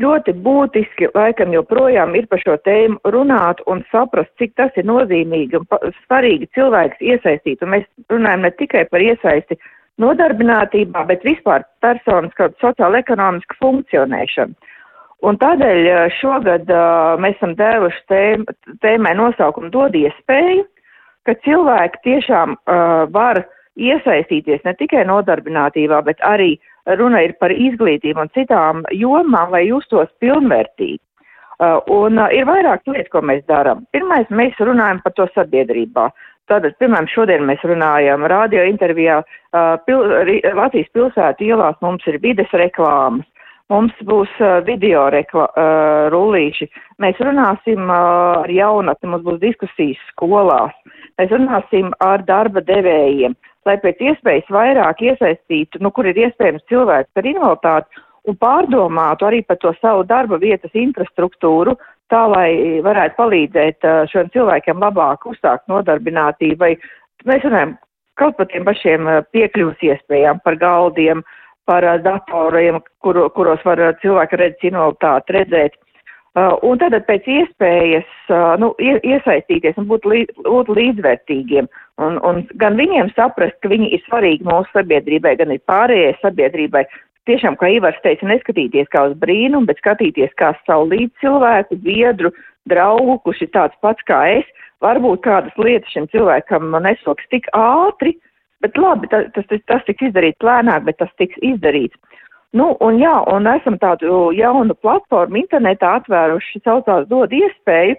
ļoti būtiski laikam joprojām ir par šo tēmu runāt un saprast, cik tas ir nozīmīgi un svarīgi cilvēks iesaistīt. Un mēs runājam ne tikai par iesaisti nodarbinātībā, bet vispār personas kaut sociāla ekonomiska funkcionēšana. Un tādēļ šogad uh, mēs esam devuši tēm, tēmai nosaukumu dod iespēju, ka cilvēki tiešām uh, var iesaistīties ne tikai nodarbinātībā, bet arī runa ir par izglītību un citām jomām, lai justos pilnvērtīgi. Uh, un uh, ir vairāk lietas, ko mēs darām. Pirmais, mēs runājam par to sabiedrībā. Tātad, piemēram, šodien mēs runājam radio intervijā, uh, pil, Latvijas pilsētu ielās mums ir vides reklāmas, mums būs uh, video rekla, uh, rullīši, mēs runāsim uh, ar jaunatni, mums būs diskusijas skolās, mēs runāsim ar darba devējiem, lai pēc iespējas vairāk iesaistītu, nu, kur ir iespējams cilvēks ar invaliditāti un pārdomātu arī par to savu darba vietas infrastruktūru, tā lai varētu palīdzēt šiem cilvēkiem labāk uzsākt nodarbinātību, vai mēs runājam kaut par tiem pašiem piekļuvas iespējām, par galdiem, par datoriem, kur, kuros var cilvēki redzēt invaliditāti redzēt. Un tad pēc iespējas nu, iesaistīties un būt, līdz, būt līdzvērtīgiem. Un, un gan viņiem saprast, ka viņi ir svarīgi mūsu sabiedrībai, gan ir pārējai sabiedrībai, tiešām, kā Ivars teica, neskatīties kā uz brīnumu, bet skatīties kā savu līdzcilvēku, biedru, draugu, kurš ir tāds pats kā es. Varbūt kādas lietas šim cilvēkam nesoks tik ātri, bet labi, tas, tas, tas tiks izdarīts lēnāk, bet tas tiks izdarīts. Nu, un jā, un esam tādu jaunu platformu internetā atvēruši, saucās dod iespēju,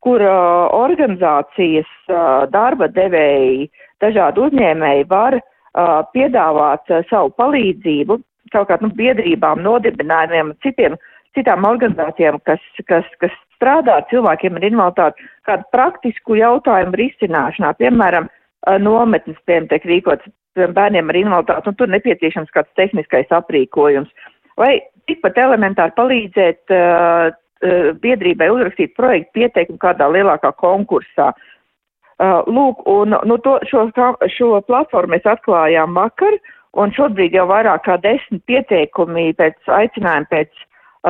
kur uh, organizācijas, uh, darba devēji, dažādi uzņēmēji var uh, piedāvāt uh, savu palīdzību savukārt nu, biedrībām, nodibinājumiem, citiem, citām organizācijām, kas, kas, kas strādā ar cilvēkiem ar invaliditāti, kādu praktisku jautājumu risināšanā, piemēram, nometnes, piemēram, tiek rīkots bērniem ar invaliditāti, un tur nepieciešams kāds tehniskais aprīkojums. Vai tikpat elementāri palīdzēt uh, biedrībai uzrakstīt projektu pieteikumu kādā lielākā konkursā. Uh, lūk, un nu, to, šo, šo platformu mēs atklājām vakar, Un šobrīd jau vairāk kā desmit pieteikumi pēc aicinājuma pēc,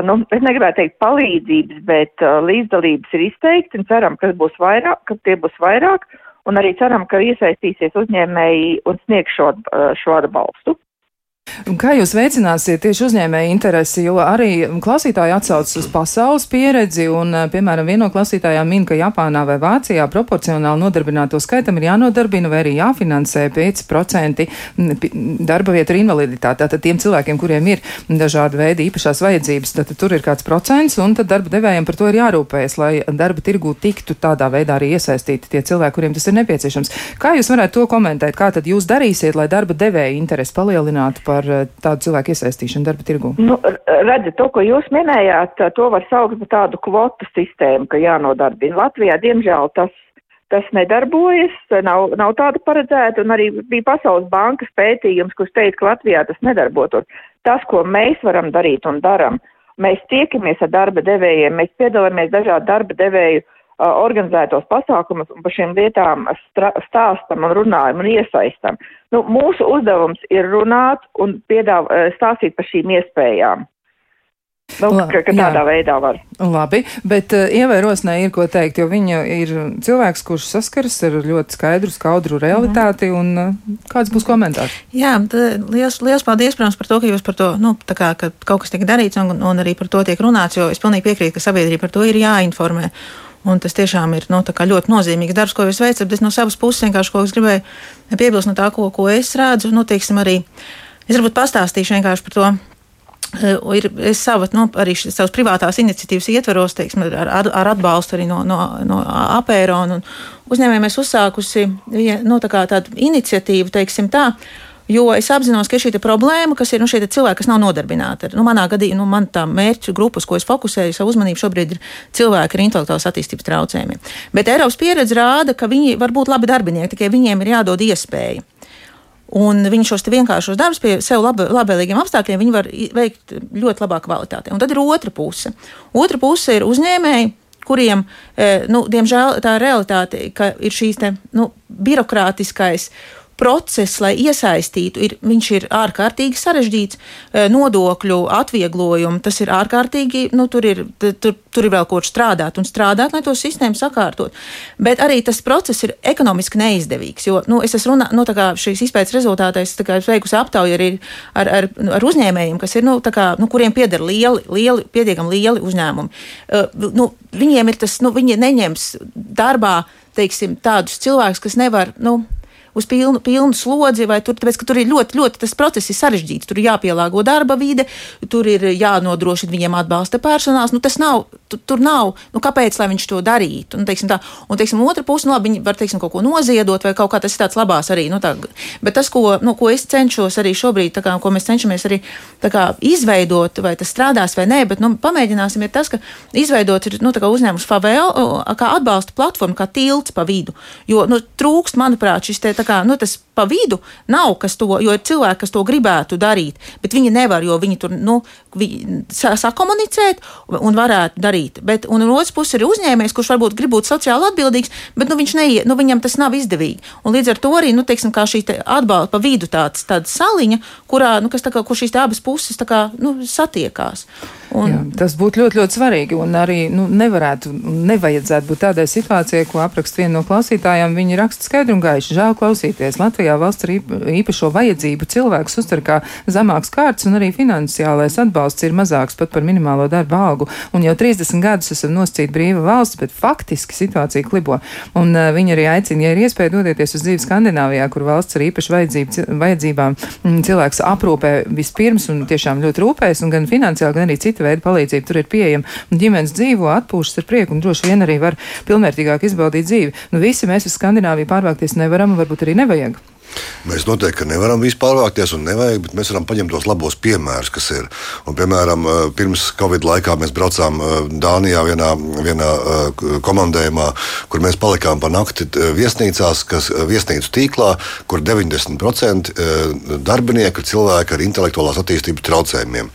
nu, es negribētu teikt palīdzības, bet uh, līdzdalības ir izteikti un ceram, ka būs vairāk, ka tie būs vairāk un arī ceram, ka iesaistīsies uzņēmēji un sniegs šo, šo atbalstu. Kā jūs veicināsiet tieši uzņēmēju interesi, jo arī klausītāji atsaucas uz pasaules pieredzi, un, eh, piemēram, viena no klausītājām min, ka Japānā vai Vācijā proporcionāli nodarbināto skaitam ir jānodarbina vai arī jāfinansē 5% darba vietu ar invaliditāti. Tātad tiem cilvēkiem, kuriem ir dažādi veidi īpašās vajadzības, tad tur ir kāds procents, un tad darba devējiem par to ir jārūpējas, lai darba tirgū tiktu tādā veidā arī iesaistīti tie cilvēki, kuriem tas ir nepieciešams. Kā jūs varētu to komentēt? Kā tad jūs darīsiet, lai darba devēja interesi palielinātu par eh, tādu cilvēku iesaistīšanu darba tirgu? Nu, redziet, to, ko jūs minējāt, to var saukt par tādu kvotu sistēmu, ka jānodarbina. Latvijā, diemžēl, tas, tas nedarbojas, nav, nav tāda paredzēta, un arī bija Pasaules bankas pētījums, kurš teica, ka Latvijā tas nedarbotos. Tas, ko mēs varam darīt un daram, mēs tiekamies ar darba devējiem, mēs piedalāmies dažādu darba devēju organizētos pasākumus un par šīm lietām stāstam un runājam un iesaistam. Nu, mūsu uzdevums ir runāt un piedāv, stāstīt par šīm iespējām. Nu, ka, ka tādā jā. veidā var. Labi, bet uh, ievērosnē ir ko teikt, jo viņa ir cilvēks, kurš saskaras ar ļoti skaidru, skaudru realitāti, mm. un uh, kāds būs komentārs? Jā, liels, liels paldies, protams, par to, ka jūs par to, nu, tā kā, ka kaut kas tiek darīts, un, un arī par to tiek runāts, jo es pilnīgi piekrītu, ka sabiedrība par to ir jāinformē. Un tas tiešām ir nu, ļoti nozīmīgs darbs, ko jūs veicat. Bet no savas puses vienkārši ko es gribēju piebilst no tā, ko, ko es redzu. Nu, teiksim, arī, es varbūt pastāstīšu vienkārši par to. Eh, ir es savu, nu, arī savas privātās iniciatīvas ietveros, teiksim, ar, ar, atbalstu arī no, no, no apērona. Uzņēmējiem mēs uzsākusi nu, tā tādu iniciatīvu, teiksim tā, uh, Jo es apzinos, ka ir šī problēma, kas ir nu, šie cilvēki, kas nav nodarbināti. Nu, manā gadījumā, nu, man tā mērķu grupas, ko es fokusēju savu uzmanību, šobrīd ir cilvēki ar intelektuālas attīstības traucējumiem. Bet Eiropas pieredze rāda, ka viņi var būt labi darbinieki, tikai viņiem ir jādod iespēja. Un viņi šos vienkāršos darbus pie sev lab, labvēlīgiem apstākļiem var veikt ļoti labā kvalitātē. Un tad ir otra puse. Otra puse ir uzņēmēji, kuriem, e, nu, diemžēl, tā realitāte ir šīs te, nu, birokrātiskais process, lai iesaistītu, ir, viņš ir ārkārtīgi sarežģīts. Eh, nodokļu atvieglojumi, tas ir ārkārtīgi, nu, tur ir, tur, tur ir vēl ko strādāt un strādāt, lai to sistēmu sakārtot. Bet arī tas process ir ekonomiski neizdevīgs, jo, nu, es esmu runā, nu, tā kā šīs izpētes rezultātā, es veikusi aptauju arī ar, ar, ar uzņēmējiem, kas ir, nu, kā, nu, kuriem pieder lieli, lieli, pietiekami lieli uzņēmumi. Uh, nu, viņiem ir tas, nu, viņi neņems darbā, teiksim, tādus cilvēkus, kas nevar, nu, uz pilnu, pilnu slodzi, vai tur, tāpēc, tur ir ļoti, ļoti tas process ir sarežģīts. Tur ir jāpielāgo darba vide, tur ir jānodrošina viņiem atbalsta personāls. Nu, tas nav, tu, tur nav, nu, kāpēc lai viņš to darītu? Un, teiksim, tā, un teiksim, otra puse, nu, labi, viņi var teiksim, kaut ko noziedot, vai kaut kā tas ir tāds labās arī. Nu, tā, bet tas, ko, nu, ko es cenšos arī šobrīd, kā, ko mēs cenšamies arī kā, izveidot, vai tas strādās vai nē, bet nu, pamēģināsim, ir tas, ka izveidot ir nu, uzņēmums Favēl kā atbalsta platformu, kā tilts pa vidu. Jo nu, trūkst, manuprāt, šis te kā, nu, tas pa vidu nav, kas to, jo ir cilvēki, kas to gribētu darīt, bet viņi nevar, jo viņi tur nu, sakomunicēt un varētu darīt. Bet, un no otras puses ir uzņēmējs, kurš varbūt grib būt sociāli atbildīgs, bet nu, neie, nu, viņam tas nav izdevīgi. Un līdz ar to arī nu, teiksim, šī te atbalsta pa vidu tāds, tāda saliņa, kurā nu, kā, kur šīs abas puses kā, nu, satiekās. Un... Jā, tas būtu ļoti, ļoti svarīgi. Un arī nu, nevarētu, nevajadzētu būt tādai situācijai, ko apraksta viena no klausītājām. Viņi raksta skaidri un gaiši. Žēl klausīties. Latvijā valsts ar īpašo vajadzību cilvēks uztver kā zemāks kārts, un arī finansiālais atbalsts ir mazāks pat par minimālo darba algu. Un jau 30 gadus esam noscīti brīva valsts, bet faktiski situācija klibo. Un uh, viņi arī aicina, ja ir iespēja dodieties uz dzīvi Skandināvijā, kur valsts ar vajadzību, vajadzībām cilvēks aprūpē vispirms un tiešām ļoti rūpēs, un gan finansiāli, gan arī cita veida palīdzība tur ir pieejama. Un ģimenes dzīvo, atpūšas ar prieku un droši vien arī var pilnvērtīgāk izbaudīt dzīvi. Nu, visi mēs uz Skandināviju pārvākties nevaram un varbūt arī nevajag. Mēs noteikti nevaram vispār pārvākties un nevajag, bet mēs varam paņemt tos labos piemērus, kas ir. Un, piemēram, eh, pirms Covid laikā mēs braucām eh, Dānijā vienā, vienā eh, komandējumā, kur mēs palikām pa nakti viesnīcās, kas viesnīcu tīklā, kur 90% darbinieku ir cilvēki ar intelektuālās attīstības traucējumiem.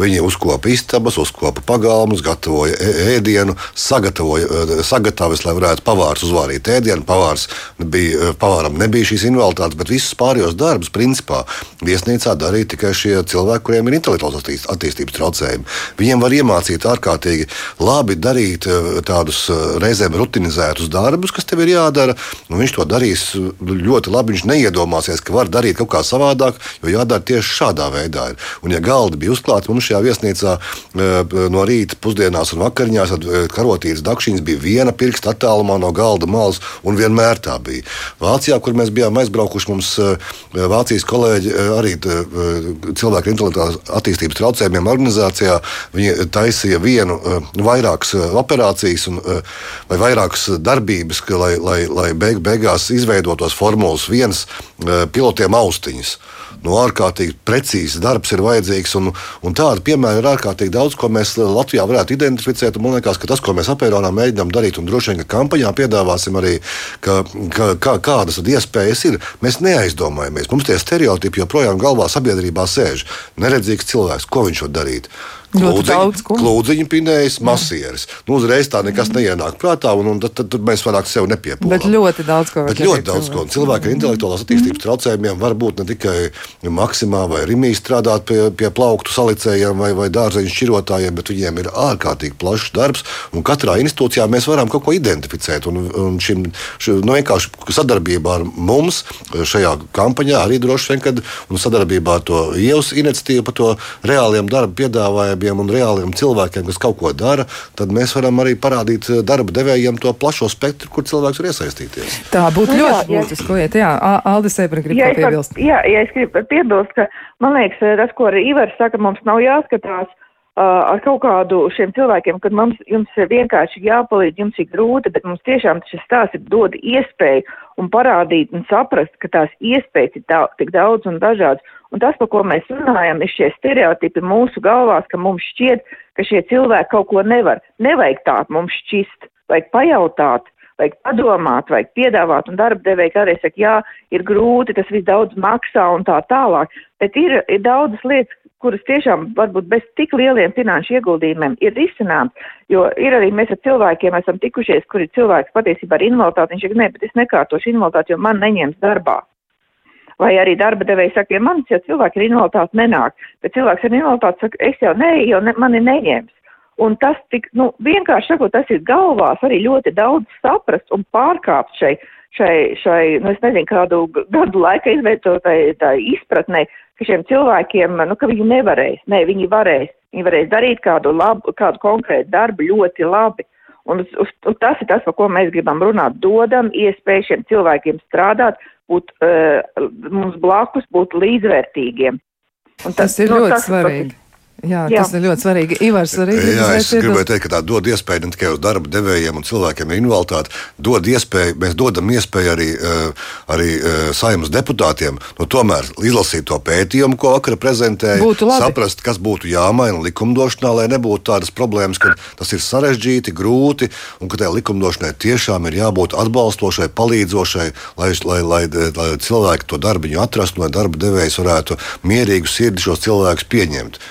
Viņi uzkopa istabas, uzkopa pagalmus, gatavoja ēdienu, sagatavoja sagatavas, lai varētu pavārs uzvārīt ēdienu. Pavārs bija, pavāram nebija šīs invaliditātes bet visus pārējos darbus principā viesnīcā darīja tikai šie cilvēki, kuriem ir intelektuālās attīstības traucējumi. Viņiem var iemācīt ārkārtīgi labi darīt eh, tādus eh, reizēm rutinizētus darbus, kas tev ir jādara. Viņš to darīs ļoti labi. Viņš neiedomāsies, ka var darīt kaut kā savādāk, jo jādara tieši šādā veidā. Ir. Un, ja galdi bija uzklāti mums šajā viesnīcā eh, no rīta, pusdienās un vakariņās, tad karotīnas dakšiņas bija viena pirksta attālumā no galda malas, un vienmēr tā bija. Vācijā, kur mēs bijām aizbraukuši, mums eh, Vācijas kolēģi eh, arī eh, cilvēku intelektuālās attīstības traucējumiem organizācijā. Viņi taisīja vienu, vairākas operācijas un, vai vairākas darbības, lai, lai, lai beig, beigās izveidotos formulas viens pilotiem austiņas nu, ārkārtīgi precīzs darbs ir vajadzīgs. Un, un tādu piemēru ir ārkārtīgi daudz, ko mēs Latvijā varētu identificēt. Man liekas, ka tas, ko mēs apēronā mēģinām darīt, un droši vien, ka kampaņā piedāvāsim arī, ka, ka, ka, kādas iespējas ir, mēs neaizdomājamies. Mums tie stereotipi joprojām galvā sabiedrībā sēž. Neredzīgs cilvēks, ko viņš var darīt. Klūdziņa pinējis, masieris. Nu, uzreiz tā nekas mm. neienāk prātā, un, un tad, tad, tad mēs vairāk sev nepiepildām. Bet ļoti daudz ko. Bet ļoti daudz ko. Cilvēki ar intelektuālās attīstības mm. traucējumiem var būt ne tikai maksimā vai rimī strādāt pie, pie plauktu salicējiem vai, vai dārzeņu šķirotājiem, bet viņiem ir ārkārtīgi plašs darbs, un katrā institūcijā mēs varam kaut ko identificēt. Un, un šim, šim, nu, vienkārši sadarbībā ar mums šajā kampaņā arī droši vien, kad sadarbībā ar to ievas iniciatīvu par to reāliem darba piedāvājumiem darbiem un reāliem cilvēkiem, kas kaut ko dara, tad mēs varam arī parādīt eh, darba devējiem to plašo spektru, kur cilvēks var iesaistīties. Tā būtu nu, ļoti būtiska lieta. Jā, Aldis Ebra grib jā, piebilst. Jā, jā, es gribu piebilst, ka man liekas, eh, tas, ko arī Ivars saka, mums nav jāskatās ar kaut kādu šiem cilvēkiem, kad mums, jums vienkārši jāpalīdz, jums ir grūti, bet mums tiešām šis stāsts ir dod iespēju un parādīt un saprast, ka tās iespējas ir tā, tik daudz un dažādas. Un tas, par ko mēs runājam, ir šie stereotipi mūsu galvās, ka mums šķiet, ka šie cilvēki kaut ko nevar. Nevajag tā mums šķist, vajag pajautāt, vajag padomāt, vajag piedāvāt, un darba devēja kādreiz saka, jā, ir grūti, tas viss daudz maksā un tā tālāk, bet ir, ir daudzas lietas, kuras tiešām varbūt bez tik lieliem finanšu ieguldījumiem ir risināms, jo ir arī mēs ar cilvēkiem esam tikušies, kuri cilvēks patiesībā ar invaliditāti, viņš saka, nē, bet es nekārtošu invaliditāti, jo man neņems darbā. Vai arī darba devēja saka, ja manis jau cilvēki ar invaliditāti nenāk, bet cilvēks ar invaliditāti saka, es jau nē, jo ne, mani neņems. Un tas tik, nu, vienkārši sakot, tas ir galvās arī ļoti daudz saprast un pārkāpt šai, šai, šai, nu, es nezinu, kādu gadu laika izveidotai tā izpratnē, ka šiem cilvēkiem, nu, ka viņi nevarēs. Nē, viņi varēs. Viņi varēs darīt kādu labu, kādu konkrētu darbu ļoti labi. Un, uz, uz, tas ir tas, par ko mēs gribam runāt. Dodam iespēju šiem cilvēkiem strādāt, būt uh, mums blakus, būt līdzvērtīgiem. Un tas, tas ir nu, ļoti tas, svarīgi. Jā, jā, tas ir ļoti svarīgi. Ivars arī jā, es gribēju teikt, ka tā dod iespēju ne tikai uz darba devējiem un cilvēkiem ar invaliditāti, dod iespēju, mēs dodam iespēju arī, eh, arī eh, saimnes deputātiem nu, tomēr izlasīt to pētījumu, ko vakar prezentēja, saprast, kas būtu jāmaina likumdošanā, lai nebūtu tādas problēmas, ka tas ir sarežģīti, grūti un ka tajā likumdošanai tiešām ir jābūt atbalstošai, palīdzošai, lai, lai, lai, lai cilvēki to darbu atrastu, lai darba devējs varētu mierīgu sirdi šos cilvēkus pieņemt.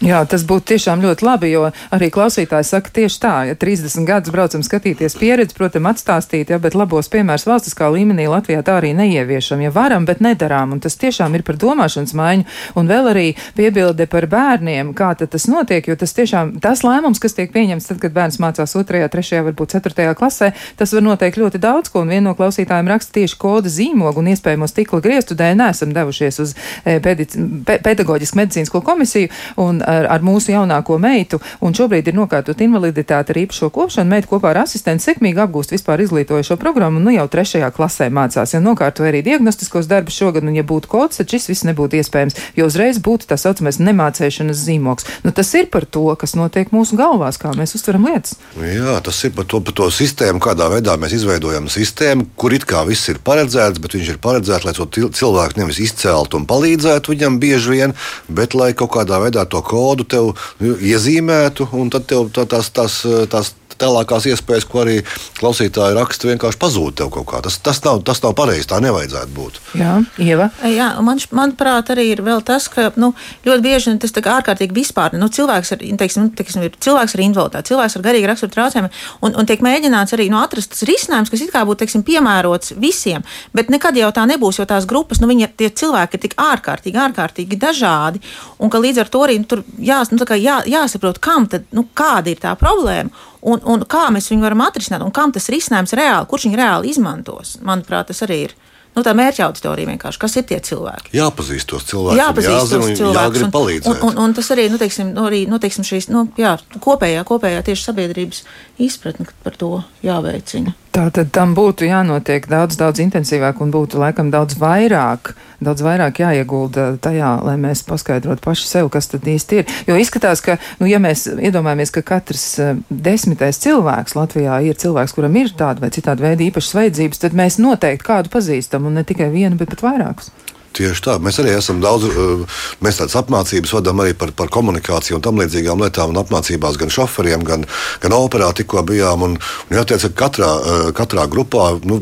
Jā, tas būtu tiešām ļoti labi, jo arī klausītāji saka tieši tā, ja 30 gadus braucam skatīties pieredzi, protams, atstāstīt, ja, bet labos piemērs valstiskā līmenī Latvijā tā arī neieviešam, ja varam, bet nedarām, un tas tiešām ir par domāšanas maiņu, un vēl arī piebilde par bērniem, kā tad tas notiek, jo tas tiešām, tas lēmums, kas tiek pieņemts tad, kad bērns mācās 2., 3., varbūt 4. klasē, tas var noteikt ļoti daudz, ko, un viena no klausītājiem raksta tieši koda zīmogu un iespējamo stikla griestu dēļ neesam devušies uz e, pedic, pe, pedagoģisku medicīnisko komisiju, un ar, ar mūsu jaunāko meitu, un šobrīd ir nokārtot invaliditāte ar īpašo kopšanu. Meita kopā ar asistentu sekmīgi apgūst vispār izglītojošo programmu, un nu jau trešajā klasē mācās. Ja nokārtoja arī diagnostiskos darbus šogad, un ja būtu kods, tad šis viss nebūtu iespējams, jo uzreiz būtu tā saucamais nemācēšanas zīmoks. Nu, tas ir par to, kas notiek mūsu galvās, kā mēs uztveram lietas. Jā, tas ir par to, par to sistēmu, kādā veidā mēs izveidojam sistēmu, kur it kā viss ir paredzēts, bet viņš ir paredzēts, lai to cilvēku nevis izceltu un palīdzētu viņam bieži vien, bet lai kaut kādā veidā to kodu kodu tev iezīmētu, un tad tev tā, tās, tās, tās tālākās iespējas, ko arī klausītāji raksta, vienkārši pazūd tev kaut kā. Tas, tas nav, tas nav pareizi, tā nevajadzētu būt. Jā, Ieva. Jā, man, manuprāt, arī ir vēl tas, ka nu, ļoti bieži tas ir ārkārtīgi vispār. Nu, cilvēks, ar, teiksim, nu, teiksim, ir cilvēks ar invaliditāti, cilvēks ar garīgu raksturu traucējumiem, un, un tiek mēģināts arī nu, atrast tas risinājums, kas it kā būtu teiksim, piemērots visiem, bet nekad jau tā nebūs, jo tās grupas, nu, viņi, tie cilvēki ir tik ārkārtīgi, ārkārtīgi dažādi, un ka līdz ar to arī nu, tur jās, nu, jā, jāsaprot, kam tad, nu, kāda ir tā problēma un, un kā mēs viņu varam atrisināt, un kam tas risinājums reāli, kurš viņu reāli izmantos. Manuprāt, tas arī ir. Nu, tā mērķa auditorija vienkārši, kas ir tie cilvēki? Jāpazīst tos cilvēkus, jāpazīst tos cilvēkus. Un, un, un, un tas arī, nu, teiksim, nu, arī, nu, teiksim šīs, nu, jā, kopējā, kopējā tieši sabiedrības izpratne par to jāveicina. Tā tad tam būtu jānotiek daudz, daudz intensīvāk un būtu laikam daudz vairāk, daudz vairāk jāiegulda tajā, lai mēs paskaidrotu paši sev, kas tad īsti ir. Jo izskatās, ka, nu, ja mēs iedomājamies, ka katrs uh, desmitais cilvēks Latvijā ir cilvēks, kuram ir tāda vai citāda veida īpašas vajadzības, tad mēs noteikti kādu pazīstam un ne tikai vienu, bet pat vairākus. Tieši tā. Mēs arī esam daudz, eh, mēs tādas apmācības vadām arī par, par komunikāciju un tam līdzīgām lietām, apmācībās gan šoferiem, gan, gan operā tikko bijām. Un, un jāteic, ka katrā, eh, katrā grupā nu,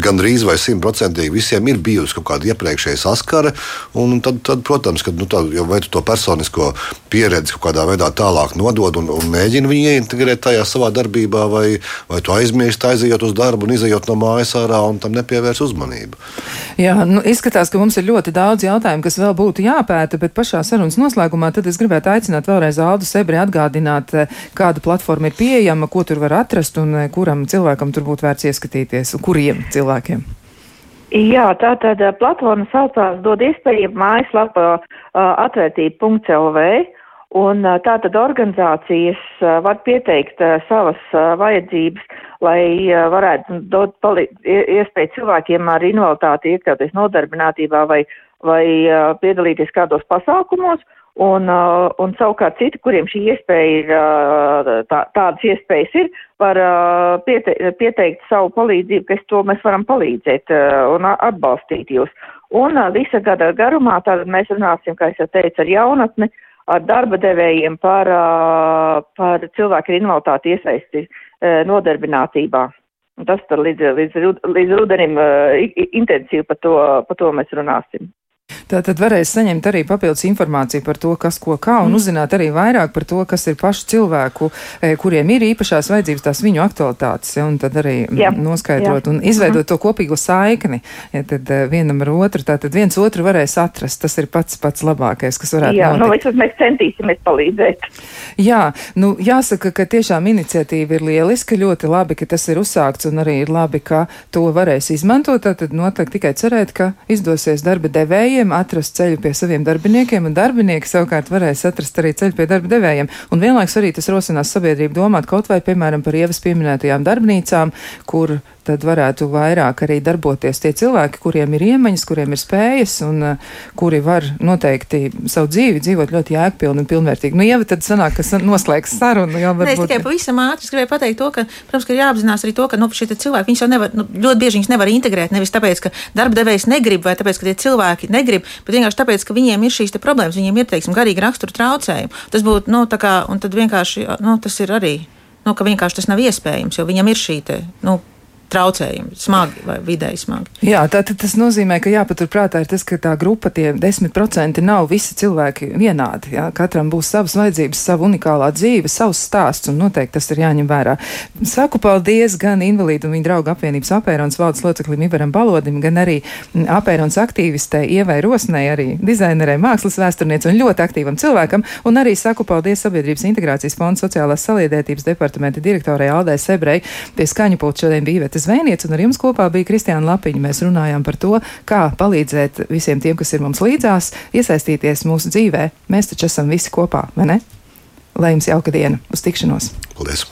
gandrīz vai simtprocentīgi visiem ir bijusi kaut kāda iepriekšēja saskare. Un tad, tad protams, ka nu, tā, tu to personisko pieredzi kaut kādā veidā tālāk nodod un, un mēģini viņu ieintegrēt tajā savā darbībā, vai, vai tu aizmirsti aizejot uz darbu un izejot no mājas ārā un tam nepievērs uzmanību. Jā, nu, izskatās, ka mums ir ļoti daudz jautājumu, kas vēl būtu jāpēta, bet pašā sarunas noslēgumā tad es gribētu aicināt vēlreiz Aldu Sebri atgādināt, eh, kāda platforma ir pieejama, ko tur var atrast un eh, kuram cilvēkam tur būtu vērts ieskatīties, kuriem cilvēkiem. Jā, tā tad eh, platforma saucās dod iespēju mājaslapa uh, atvērtība.lv. Un tā tad organizācijas var pieteikt savas vajadzības, lai varētu dot iespēju cilvēkiem ar invaliditāti iekļauties nodarbinātībā vai, vai piedalīties kādos pasākumos. Un, un savukārt citi, kuriem šī iespēja ir, tā, tādas iespējas ir, var piete, pieteikt savu palīdzību, ka to mēs varam palīdzēt un atbalstīt jūs. Un visa gada garumā tātad mēs runāsim, kā es jau teicu, ar jaunatni, uh, ar darba devējiem par, par cilvēku ar invaliditāti iesaisti nodarbinātībā. Un tas tad līdz, līdz, līdz rudenim intensīvi par to, par to mēs runāsim. Tātad varēs saņemt arī papildus informāciju par to, kas ko kā, un mm. uzzināt arī vairāk par to, kas ir pašu cilvēku, e, kuriem ir īpašās vajadzības, tās viņu aktualitātes, ja, un tad arī jā, noskaidrot jā. un izveidot mm. to kopīgo saikni, ja tad e, vienam ar otru, tātad viens otru varēs atrast. Tas ir pats pats labākais, kas varētu jā, notikt. Jā, nu vismaz mēs centīsimies palīdzēt. Jā, nu jāsaka, ka tiešām iniciatīva ir lieliska, ļoti labi, ka tas ir uzsākts, un arī ir labi, ka to varēs izmantot. Tad noteikti tikai cerēt, ka izdosies darba devējiem atrast ceļu pie saviem darbiniekiem, un darbinieki savukārt varēs atrast arī ceļu pie darba devējiem. Un vienlaiks arī tas rosinās sabiedrību domāt kaut vai, piemēram, par ievas pieminētajām darbnīcām, kur tad varētu vairāk arī darboties tie cilvēki, kuriem ir iemaņas, kuriem ir spējas un uh, kuri var noteikti savu dzīvi dzīvot ļoti jēgpilni un pilnvērtīgi. Nu, Ieva, tad sanāk, ka noslēgs sarunu. Jā, varbūt... Nē, es tikai pavisam ātri gribēju pateikt to, ka, protams, ka ir jāapzinās arī to, ka nu, šie cilvēki, viņus jau nevar, nu, ļoti bieži viņus nevar integrēt, nevis tāpēc, ka darba devējs negrib vai tāpēc, ka tie cilvēki negrib, bet vienkārši tāpēc, ka viņiem ir šīs problēmas, viņiem ir, teiksim, garīgi rakstura traucējumi. Tas būtu, nu, tā kā, un tad vienkārši, nu, tas ir arī nu, ka vienkārši tas nav iespējams, jo viņam ir šī te, nu, traucējumi, smagi vai vidēji smagi. Jā, tātad tas nozīmē, ka jāpaturprātā ir tas, ka tā grupa, tie 10% nav visi cilvēki vienādi. Jā. Katram būs savas vajadzības, sava unikālā dzīve, savs stāsts, un noteikti tas ir jāņem vērā. Saku paldies gan invalīdu un viņa draugu apvienības apērons valdes loceklim Ivaram Balodim, gan arī apērons aktīvistē Ievai Rosnei, arī dizainerei, mākslas vēsturniece un ļoti aktīvam cilvēkam, un arī saku paldies Sabiedrības integrācijas fonda sociālās saliedētības departamenta direktorai Aldai Sebrei. Pie skaņu pulta šodien bija Iveta Zvēniec, un ar jums kopā bija Kristiāna Lapiņa. Mēs runājām par to, kā palīdzēt visiem tiem, kas ir mums līdzās, iesaistīties mūsu dzīvē. Mēs taču esam visi kopā, vai ne? Lai jums jauka diena! Uz tikšanos! Paldies!